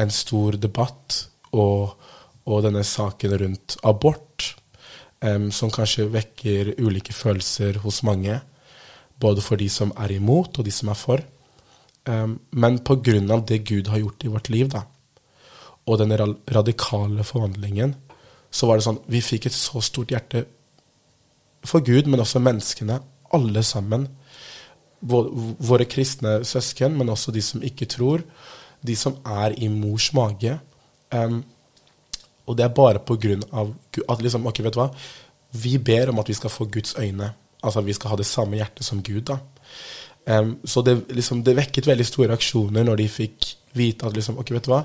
en stor debatt og, og denne saken rundt abort, um, som kanskje vekker ulike følelser hos mange. Både for de som er imot, og de som er for. Um, men pga. det Gud har gjort i vårt liv, da, og denne radikale forvandlingen, så var det sånn Vi fikk et så stort hjerte for Gud, men også menneskene, alle sammen våre kristne søsken, men også de som ikke tror, de som er i mors mage. Um, og det er bare på grunn av at liksom, ok, vet du hva? Vi ber om at vi skal få Guds øyne. Altså vi skal ha det samme hjertet som Gud. da. Um, så det, liksom, det, vekket veldig store reaksjoner når de fikk vite at liksom, ok, vet du hva?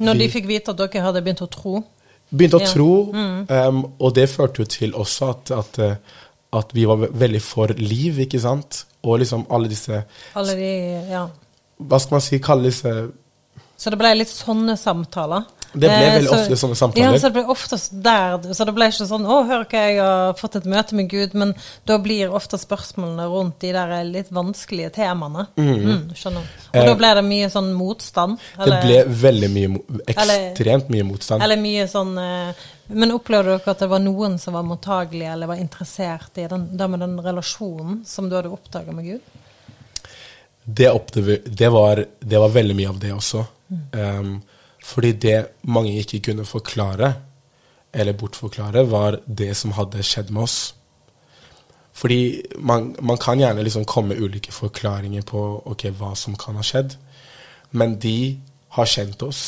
Når vi, de fikk vite at dere hadde begynt å tro?
Begynte å ja. tro, mm. um, og det førte jo til også at, at, at vi var veldig for liv, ikke sant? og liksom alle disse
Alle de, ja.
Hva skal man si, kalle disse
Så det ble litt sånne samtaler?
Det ble eh, veldig så, ofte sånne samtaler.
Ja, så det ble oftest der, så det ble ikke sånn 'Å, hør hva jeg har fått et møte med Gud', men da blir ofte spørsmålene rundt de der litt vanskelige temaene. Mm. Mm, skjønner. Og eh, da ble det mye sånn motstand?
Eller, det ble veldig mye, ekstremt mye motstand.
Eller mye sånn eh, Men opplevde dere at det var noen som var mottagelige eller var interessert i den, det med den relasjonen som du hadde oppdaga med Gud?
Det, det, var, det, var, veldig mye av det også. Mm. Um, fordi det mange ikke kunne forklare, eller bortforklare, var det som hadde skjedd med oss. Fordi man, man kan gjerne liksom komme med ulike forklaringer på okay, hva som kan ha skjedd. Men de har kjent oss,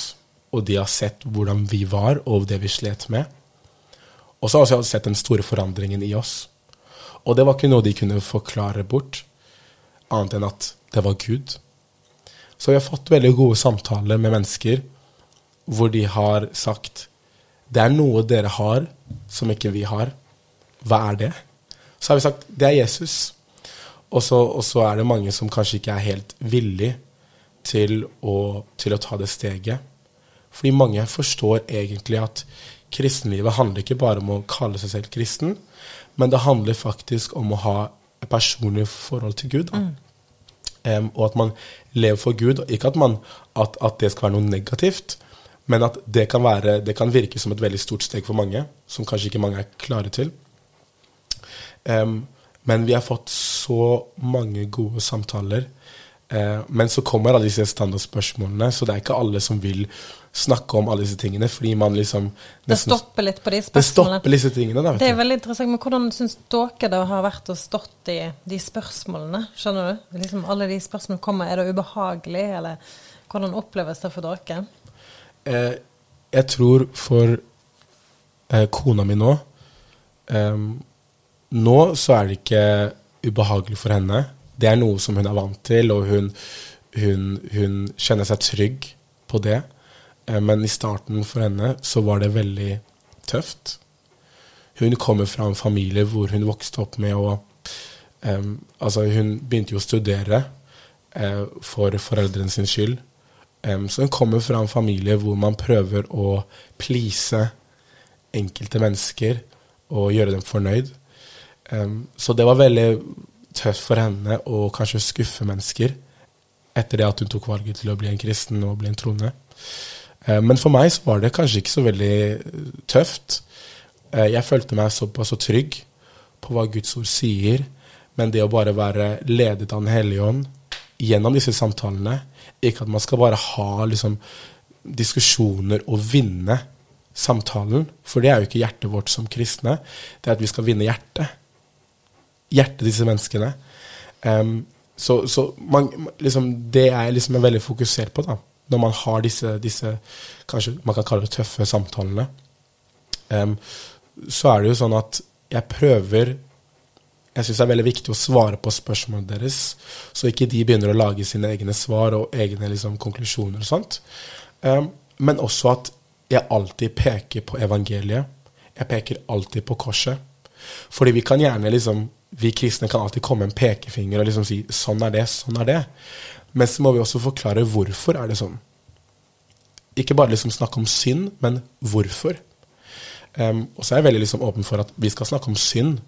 og de har sett hvordan vi var, og det vi slet med. Og så har de sett den store forandringen i oss. Og det var ikke noe de kunne forklare bort, annet enn at det var Gud. Så vi har fått veldig gode samtaler med mennesker hvor de har sagt det er noe dere har som ikke vi har. Hva er det? Så har vi sagt det er Jesus. Og så, og så er det mange som kanskje ikke er helt villige til å, til å ta det steget. Fordi mange forstår egentlig at kristenlivet handler ikke bare om å kalle seg selv kristen, men det handler faktisk om å ha et personlig forhold til Gud. Mm. Um, og at man lever for Gud. Ikke at, man, at, at det skal være noe negativt, men at det kan, være, det kan, virke som et veldig stort steg for mange, som kanskje ikke mange er klare til. Um, men vi har fått så mange gode samtaler. Uh, men så kommer alle disse standardspørsmålene, så det er ikke alle som vil snakke om alle disse tingene. fordi man liksom
Det stopper litt på de
spørsmålene. Det stopper disse tingene da,
Det er veldig interessant. Men hvordan syns dere det har vært å stått i de spørsmålene? Skjønner du? Liksom Alle de spørsmålene kommer. Er det ubehagelig, eller hvordan oppleves det for dere?
Eh, jeg tror for eh, kona mi nå eh, Nå så er det ikke ubehagelig for henne. Det er noe som hun er vant til, og hun, hun, hun kjenner seg trygg på det. Eh, men i starten for henne så var det veldig tøft. Hun kommer fra en familie hvor hun vokste opp med å Um, altså hun begynte jo å studere uh, for foreldrene sin skyld. Um, hun kommer fra en familie hvor man prøver å please enkelte mennesker og gjøre dem fornøyd. Um, så det var veldig tøft for henne å kanskje skuffe mennesker etter det at hun tok valget til å bli en kristen og bli en troende. Um, men for meg så var det kanskje ikke så veldig tøft. Uh, jeg følte meg såpass så trygg på hva Guds ord sier, men det å bare være ledet av Den hellige ånd gjennom disse samtalene ikke at man skal bare ha liksom diskusjoner og vinne samtalen. For det er jo ikke hjertet vårt som kristne. Det er at vi skal vinne hjertet. Hjertet disse menneskene. Um, så, så man, liksom, det er jeg liksom veldig fokusert på, da. Når man har disse, disse kanskje man kan kalle det tøffe samtalene. Um, så er det jo sånn at jeg prøver Jeg syns det er veldig viktig å svare på spørsmålene deres, så ikke de begynner å lage sine egne svar og egne liksom, konklusjoner og sånt. Um, men også at jeg alltid peker på evangeliet. Jeg peker alltid på korset. Fordi vi kan gjerne liksom Vi kristne kan alltid komme med en pekefinger og liksom si 'sånn er det, sånn er det'. Men så må vi også forklare hvorfor er det sånn. Ikke bare liksom snakke om synd, men hvorfor. Um, og så er jeg veldig liksom åpen for at vi skal snakke om synd,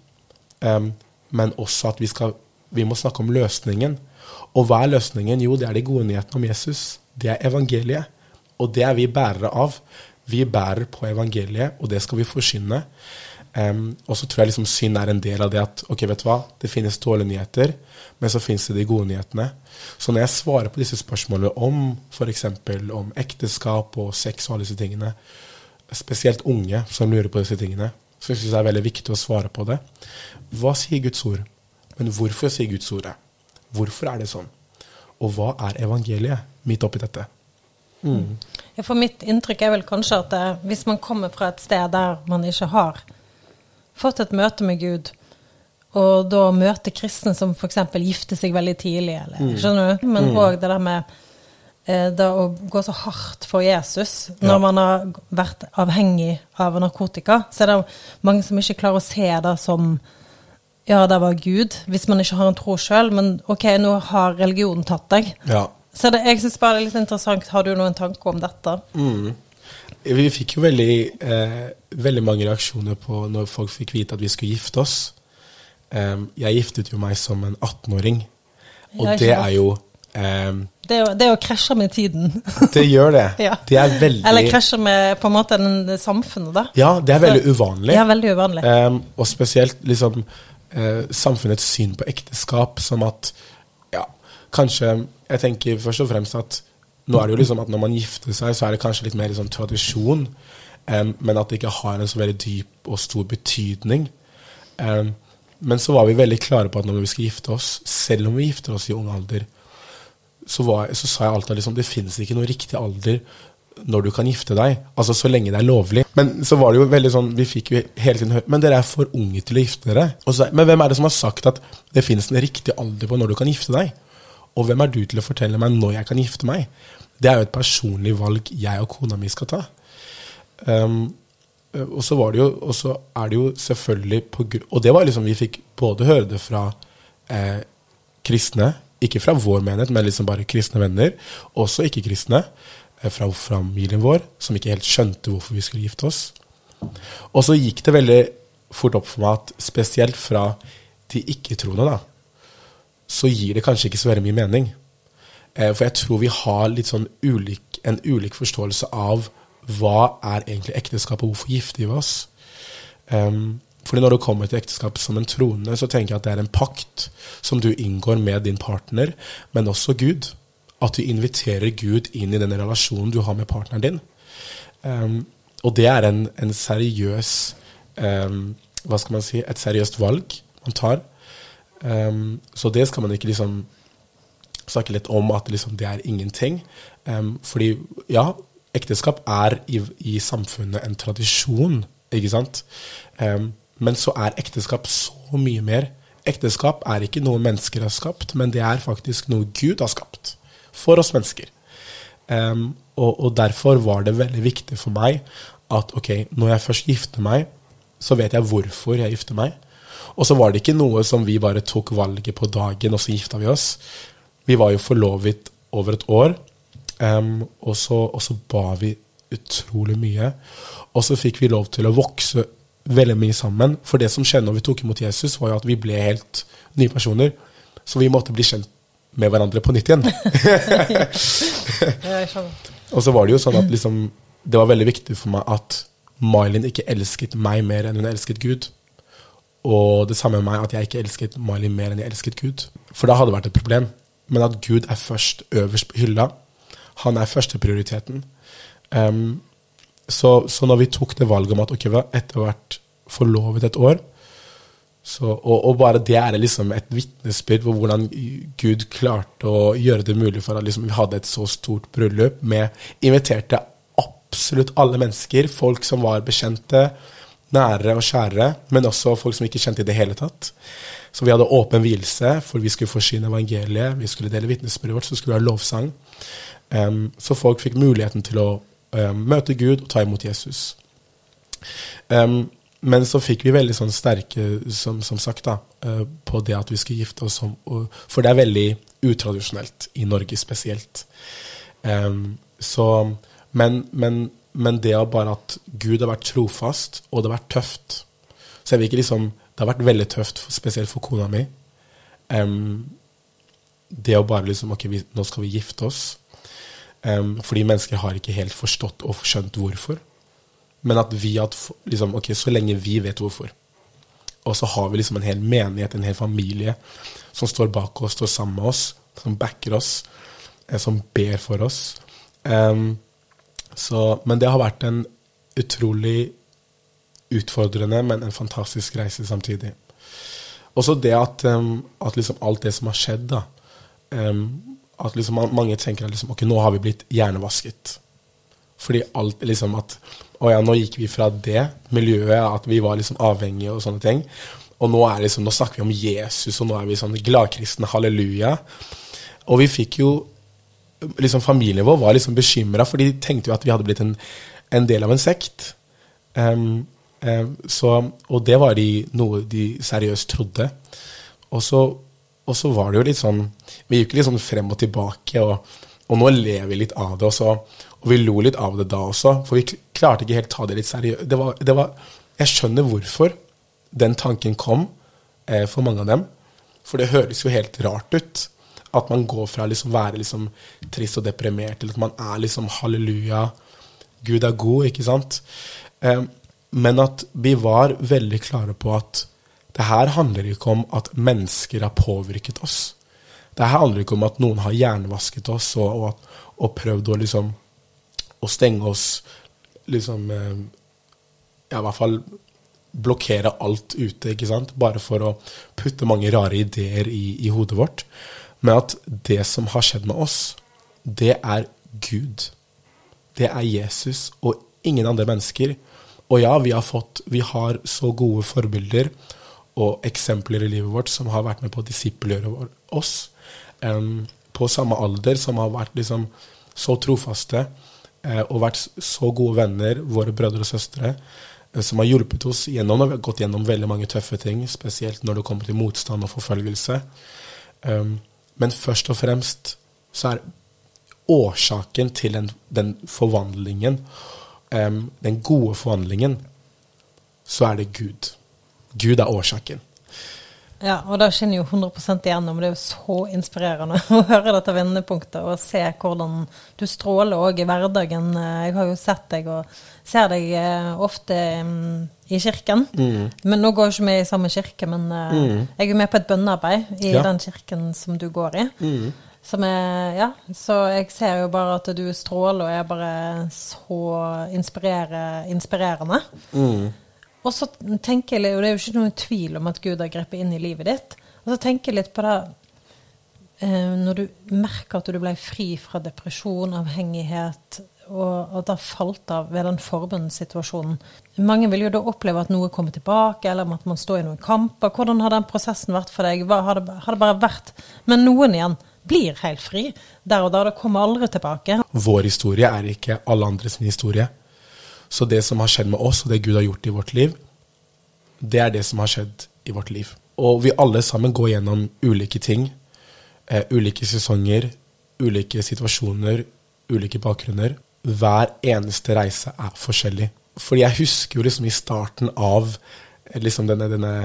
um, men også at vi, skal, vi må snakke om løsningen. Og hva er løsningen? Jo, det er de gode nyhetene om Jesus. Det er evangeliet. Og det er vi bærere av. Vi bærer på evangeliet, og det skal vi forsyne. Um, og så tror jeg liksom synd er en del av det at ok, vet du hva, det finnes dårlige nyheter, men så finnes det de gode nyhetene. Så når jeg svarer på disse spørsmålene om f.eks. om ekteskap og sex og alle disse tingene, spesielt unge som lurer på disse tingene, så syns jeg det er veldig viktig å svare på det. Hva sier Guds ord? Men hvorfor sier Guds ord det? Hvorfor er det sånn? Og hva er evangeliet midt oppi dette?
Mm. Ja, for mitt inntrykk er vel kanskje at det, eh, hvis man kommer fra et sted der man ikke har fått et møte med Gud, og da møter kristne som f.eks. gifter seg veldig tidlig, eller, mm. skjønner du? Men òg mm. det der med det å gå så hardt for Jesus når ja. man har vært avhengig av narkotika, så er det mange som ikke klarer å se det som ja, det var Gud, hvis man ikke har en tro sjøl, men ok, nå har religionen tatt deg.
Ja.
Så det, jeg syns bare det er litt interessant. Har du noen tanker om dette?
Mm. Vi fikk jo veldig, eh, veldig mange reaksjoner på når folk fikk vite at vi skulle gifte oss. Um, jeg giftet jo meg som en 18-åring, og det er jo um,
det, er, det er å krasje med tiden.
det gjør det.
ja.
Det er veldig
Eller krasje med på en måte den, samfunnet, da.
Ja, det er veldig uvanlig.
Ja, veldig uvanlig.
Um, og spesielt liksom uh, samfunnets syn på ekteskap, som at ja, kanskje jeg tenker først og fremst at nå er det jo liksom at når man gifter seg, så er det kanskje litt mer liksom tradisjon, um, men at det ikke har en så veldig dyp og stor betydning. Men så var vi veldig klare på at når vi skal gifte oss, selv om vi gifter oss i ung alder, så, var, så sa jeg alltid liksom det finnes ikke noe riktig alder når du kan gifte deg. Altså så lenge det er lovlig. Men så var det jo veldig sånn, vi fikk jo hele tiden høre Men dere er for unge til å gifte dere. Så, men hvem er det som har sagt at det finnes en riktig alder på når du kan gifte deg? Og hvem er du til å fortelle meg når jeg kan gifte meg? Det er jo et personlig valg jeg og kona mi skal ta. Um, og så var det jo, og så er det jo selvfølgelig på grunn Og det var liksom vi fikk både høre det fra eh, kristne, ikke fra vår menighet, men liksom bare kristne venner, også ikke-kristne, eh, fra familien vår, som ikke helt skjønte hvorfor vi skulle gifte oss. Og så gikk det veldig fort opp for meg at spesielt fra de ikke-troende, da, så gir det kanskje ikke så veldig mye mening. Eh, for jeg tror vi har litt sånn ulik, en ulik forståelse av hva er egentlig ekteskap, og hvorfor gifter vi oss. Um, fordi når du kommer til ekteskap som en troende, så tenker jeg at det er en pakt som du inngår med din partner, men også Gud. At du inviterer Gud inn i den relasjonen du har med partneren din. Um, og det er en, en seriøs um, Hva skal man si? Et seriøst valg man tar. Um, så det skal man ikke liksom snakke litt om at liksom det er ingenting. Fordi ja, ekteskap er i, i, samfunnet en tradisjon, ikke sant? Um, men så er ekteskap så mye mer. Ekteskap er ikke noe mennesker har skapt, men det er faktisk noe Gud har skapt for oss mennesker. Og, og, derfor var det veldig viktig for meg at ok, når jeg først gifter meg, så vet jeg hvorfor jeg gifter meg. Og så var det ikke noe som vi bare tok valget på dagen, og så gifta vi oss. Vi var jo forlovet over et år, um, og, så, og, så, ba vi utrolig mye. Og så fikk vi lov til å vokse veldig mye sammen. For det som skjedde når vi tok imot Jesus, var jo at vi ble helt nye personer. Så vi måtte bli kjent med hverandre på nytt igjen. og så var det jo sånn at liksom, det var veldig viktig for meg at Mylin ikke elsket meg mer enn hun elsket Gud. Og det samme med meg at jeg ikke elsket Miley mer enn jeg elsket Gud. For da hadde det vært et problem. Men at Gud er først øverst på hylla. Han er førsteprioriteten. Um, så, så når vi tok det valget om at ok, vi har etter hvert forlovet et år så, og, og, bare det er liksom et vitnesbyrd på hvordan Gud klarte å gjøre det mulig for at liksom, vi hadde et så stort bryllup med inviterte absolutt alle mennesker. Folk som var bekjente, nære og kjære, men også folk som ikke kjente i det hele tatt. Så vi hadde åpen vielse, for vi skulle forsyne evangeliet, vi skulle dele vitnesbyrdet vårt, så skulle vi ha lovsang. Um, så folk fikk muligheten til å um, møte Gud og ta imot Jesus. Um, men så fikk vi veldig sånn sterke, som, som sagt, da, uh, på det at vi skulle gifte oss som For det er veldig utradisjonelt, i Norge spesielt. Um, så, men, men, men, det å bare at Gud har vært trofast, og det har vært tøft Så jeg vil ikke liksom Det har vært veldig tøft, spesielt for kona mi. Um, det å bare liksom Ok, vi, nå skal vi gifte oss. Um, fordi mennesker har ikke helt forstått og skjønt hvorfor. Men at vi at liksom, Ok, så lenge vi vet hvorfor. Og så har vi liksom en hel menighet, en hel familie, som står bak oss, står sammen med oss, som backer oss, eh, som ber for oss. Um, så, men det har vært en utrolig utfordrende, men en fantastisk reise samtidig. Også det at, um, at liksom alt det som har skjedd, da um, At liksom mange tenker at liksom, ok, nå har vi blitt hjernevasket. Fordi alt liksom at Å ja, nå gikk vi fra det miljøet, at vi var liksom avhengige og sånne ting. Og nå, er liksom, nå snakker vi om Jesus, og nå er vi sånn gladkristne, halleluja. Og vi fikk jo liksom Familien vår var liksom bekymra, for de tenkte jo at vi hadde blitt en, en del av en sekt. Um, um, så, og det var de, noe de seriøst trodde. Og så, og så var det jo litt sånn Vi gikk litt sånn frem og tilbake, og, og nå lever vi litt av det. også. og vi lo litt av det da også, for vi klarte ikke helt ta det litt seriøst. Det var, det var, jeg skjønner hvorfor den tanken kom eh, for mange av dem. For det høres jo helt rart ut. At man går fra å liksom være liksom trist og deprimert til at man er liksom halleluja, Gud er god, ikke sant? Eh, men at vi var veldig klare på at det her handler ikke om at mennesker har påvirket oss. Det her handler ikke om at noen har hjernevasket oss og, og, og prøvd å liksom å stenge oss liksom eh, Ja, i hvert fall blokkere alt ute, ikke sant? Bare for å putte mange rare ideer i, i hodet vårt. Men at det som har skjedd med oss, det er Gud. Det er Jesus og ingen andre mennesker. Og ja, vi har fått Vi har så gode forbilder og eksempler i livet vårt som har vært med på å disippelgjøre oss. Um, på samme alder, som har vært liksom så trofaste uh, og vært så gode venner, våre brødre og søstre, eh, som har hjulpet oss gjennom og gått gjennom veldig mange tøffe ting, spesielt når det kommer til motstand og forfølgelse. Um, men først og fremst så er årsaken til den, den forvandlingen, um, den gode forvandlingen, så er det Gud. Gud er årsaken.
Ja, og det skinner jo 100% igjennom. Det er jo så inspirerende å høre dette vendepunktet og se hvordan du stråler òg i hverdagen. Jeg har jo sett deg og ser deg eh, ofte mm, i kirken. Mm. Men nå går jo ikke vi i samme kirke, men eh, mm. jeg er med på et bønnearbeid i ja. den kirken som du går i. Mm. Som er, ja, så jeg ser jo bare at du stråler og er bare så inspirerende. Mm. Og så tenker jeg, og det er jo ikke noen tvil om at Gud har grepet inn i livet ditt. Og så tenker jeg litt på det eh, når du merker at du ble fri fra depresjon, avhengighet, og at det falt av ved den forbundssituasjonen. Mange vil jo da oppleve at noe kommer tilbake, eller at man står i noen kamper. Hvordan har den prosessen vært for deg? Har det, har det bare vært Men noen igjen blir helt fri der og da. Det kommer aldri tilbake.
Vår historie er ikke alle andres historie. Så det som har skjedd med oss, og det Gud har gjort i vårt liv, det er det som har skjedd i vårt liv. Og vi alle sammen går gjennom ulike ting. Eh, ulike sesonger, ulike situasjoner, ulike bakgrunner. Hver eneste reise er forskjellig. Fordi jeg husker jo liksom i starten av eh, liksom denne, denne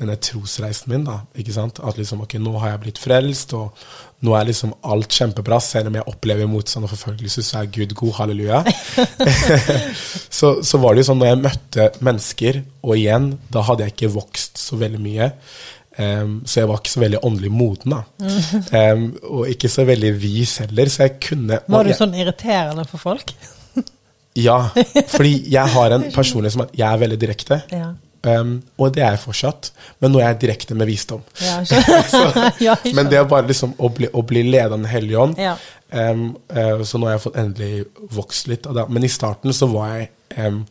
denne trosreisen min. da, ikke sant? At liksom, ok, nå har jeg blitt frelst, og nå er liksom alt kjempebra. Selv om jeg opplever motstand og forfølgelse, så er Gud god. Halleluja. så, så, var det jo sånn når jeg møtte mennesker, og igjen, da hadde jeg ikke vokst så veldig mye. Um, så jeg var ikke så veldig åndelig moden, da. Um, og ikke så veldig vis heller, så jeg kunne
Var du sånn irriterende for folk?
Ja, fordi jeg har en personlighet som at jeg er veldig direkte.
Ja.
Um, og det er jeg fortsatt, men nå er jeg direkte med visdom.
Ja,
så,
Ja,
men det er bare liksom å bli, å bli leda Den hellige ånd
Ja.
um, uh, Så nå har jeg fått endelig vokst litt. Men i starten så var jeg um,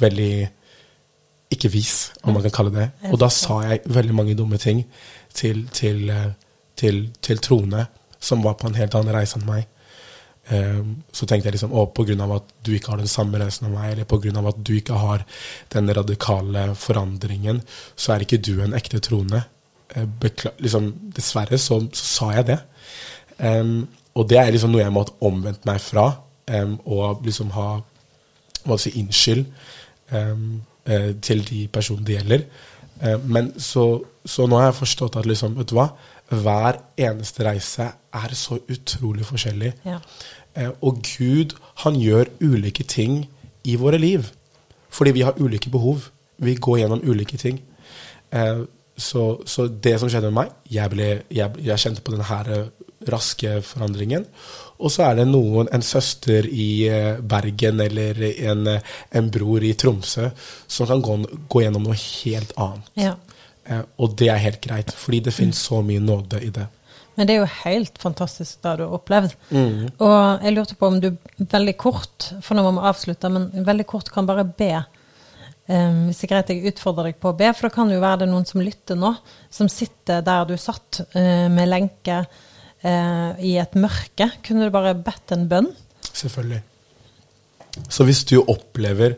veldig ikke vis, om man kan kalle det. Og da sa jeg veldig mange dumme ting til, til, uh, til, til troende som var på en helt annen reise enn meg. Um, så tenkte jeg liksom å, på grunn av at du ikke har den samme reisen som meg, eller på grunn av at du ikke har den radikale forandringen, så er ikke du en ekte troende. Eh, liksom, dessverre så, så sa jeg det. Um, og det er liksom noe jeg måtte omvendt meg fra, um, og liksom ha hva si, innskyld um, eh, til de personene det gjelder. Men så, så nå har jeg forstått at liksom, vet du hva, hver eneste reise er så utrolig forskjellig.
Ja.
Eh, og Gud, han gjør ulike ting i våre liv. Fordi vi har ulike behov. Vi går gjennom ulike ting. Eh, så, så det som skjedde med meg, jeg, ble, jeg, jeg kjente på denne eh, raske forandringen. Og så er det noen, en søster i Bergen eller en, en bror i Tromsø som kan gå, gå gjennom noe helt annet.
Ja.
Eh, og det er helt greit, fordi det finnes så mye nåde i det.
Men det er jo helt fantastisk det du har opplevd. Og jeg lurte på om du veldig kort, for nå må vi avslutte, men veldig kort kan bare be. Um, hvis det er greit jeg utfordrer deg på å be, for da kan jo være det noen som lytter nå, som sitter der du satt uh, med lenke uh, i et mørke. Kunne du bare bedt en bønn?
Selvfølgelig. Så hvis du opplever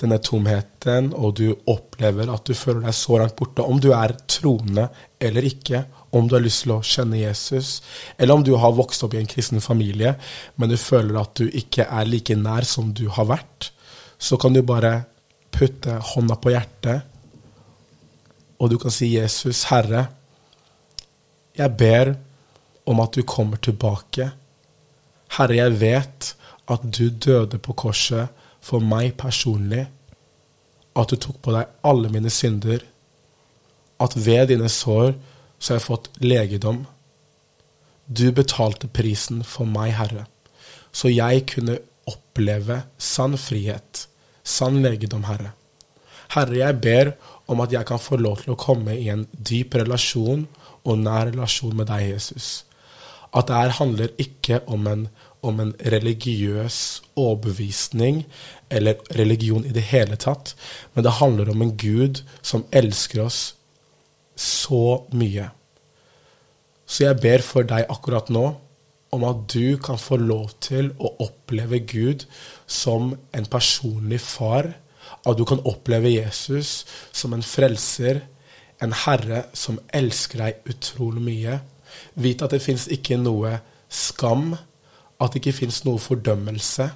denne tomheten, og du opplever at du føler deg så langt borte, om du er troende eller ikke, om du har lyst til å kjenne Jesus, eller om du har vokst opp i en kristen familie, men du føler at du ikke er like nær som du har vært, så kan du bare putte hånda på hjertet, og du kan si, 'Jesus, Herre, jeg ber om at du kommer tilbake.' Herre, jeg vet at du døde på korset for meg personlig, at du tok på deg alle mine synder, at ved dine sår så har jeg fått legedom. Du betalte prisen for meg, Herre, så jeg kunne oppleve sann frihet, sann legedom, Herre. Herre, jeg ber om at jeg kan få lov til å komme i en dyp relasjon og nær relasjon med deg, Jesus. At det her handler ikke om en, om en religiøs overbevisning eller religion i det hele tatt, men det handler om en Gud som elsker oss så mye. Så jeg ber for deg akkurat nå om at du kan få lov til å oppleve Gud som en personlig far. At du kan oppleve Jesus som en frelser, en herre som elsker deg utrolig mye. Vit at det fins ikke noe skam, at det ikke fins noe fordømmelse,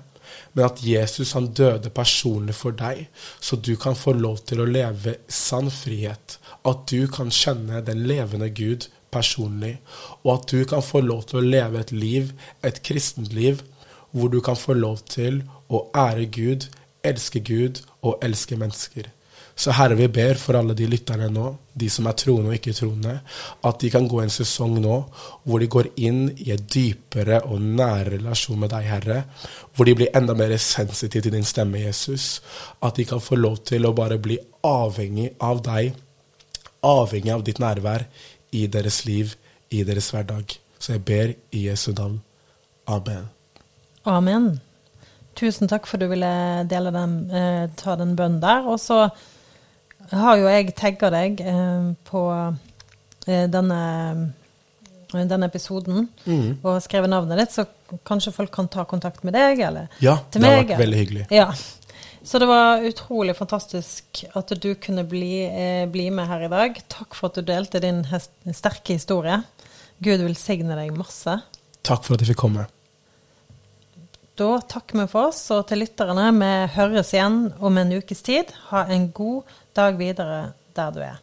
men at Jesus han døde personlig for deg, så du kan få lov til å leve sann frihet. At du kan kjenne den levende Gud personlig, og at du kan få lov til å leve et liv, et kristent liv, hvor du kan få lov til å ære Gud, elske Gud og elske mennesker. Så Herre, vi ber for alle de lytterne nå, de som er troende og ikke troende, at de kan gå en sesong nå hvor de går inn i en dypere og nære relasjon med deg, Herre. Hvor de blir enda mer sensitive til din stemme, Jesus. At de kan få lov til å bare bli avhengig av deg, avhengig av ditt nærvær i deres liv, i deres hverdag. Så jeg ber i Jesu navn. Amen.
Amen. Tusen takk for at du ville dele den, eh, ta den bønnen der. Og så har jo jeg tagga deg eh, på eh, denne, denne episoden og skrevet navnet ditt, så kanskje folk kan ta kontakt med deg eller
Ja,
til
det har vært veldig hyggelig.
Ja. Så det var utrolig fantastisk at du kunne bli, eh, bli med her i dag. Takk for at du delte din sterke historie. Gud velsigne deg masse.
Takk for at jeg fikk komme.
Da takker vi for oss, og til lytterne, vi høres igjen om en ukes tid. Ha en god dag videre der du er.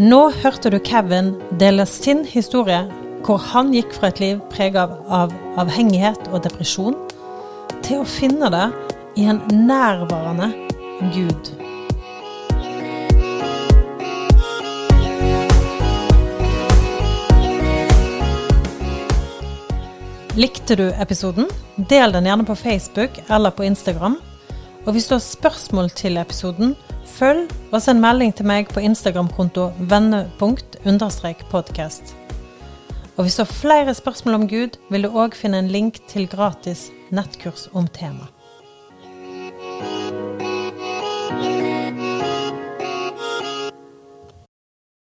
Nå hørte du Kevin dele sin historie, hvor han gikk fra et liv preget av, av avhengighet og depresjon, til å finne det i en nærværende Gud. Likte du episoden? Del den gjerne på Facebook eller på Instagram. Og hvis du har spørsmål til episoden, følg og send melding til meg på Instagram-konto vendepunkt-podkast. Og hvis du har flere spørsmål om Gud, vil du òg finne en link til gratis nettkurs om temaet.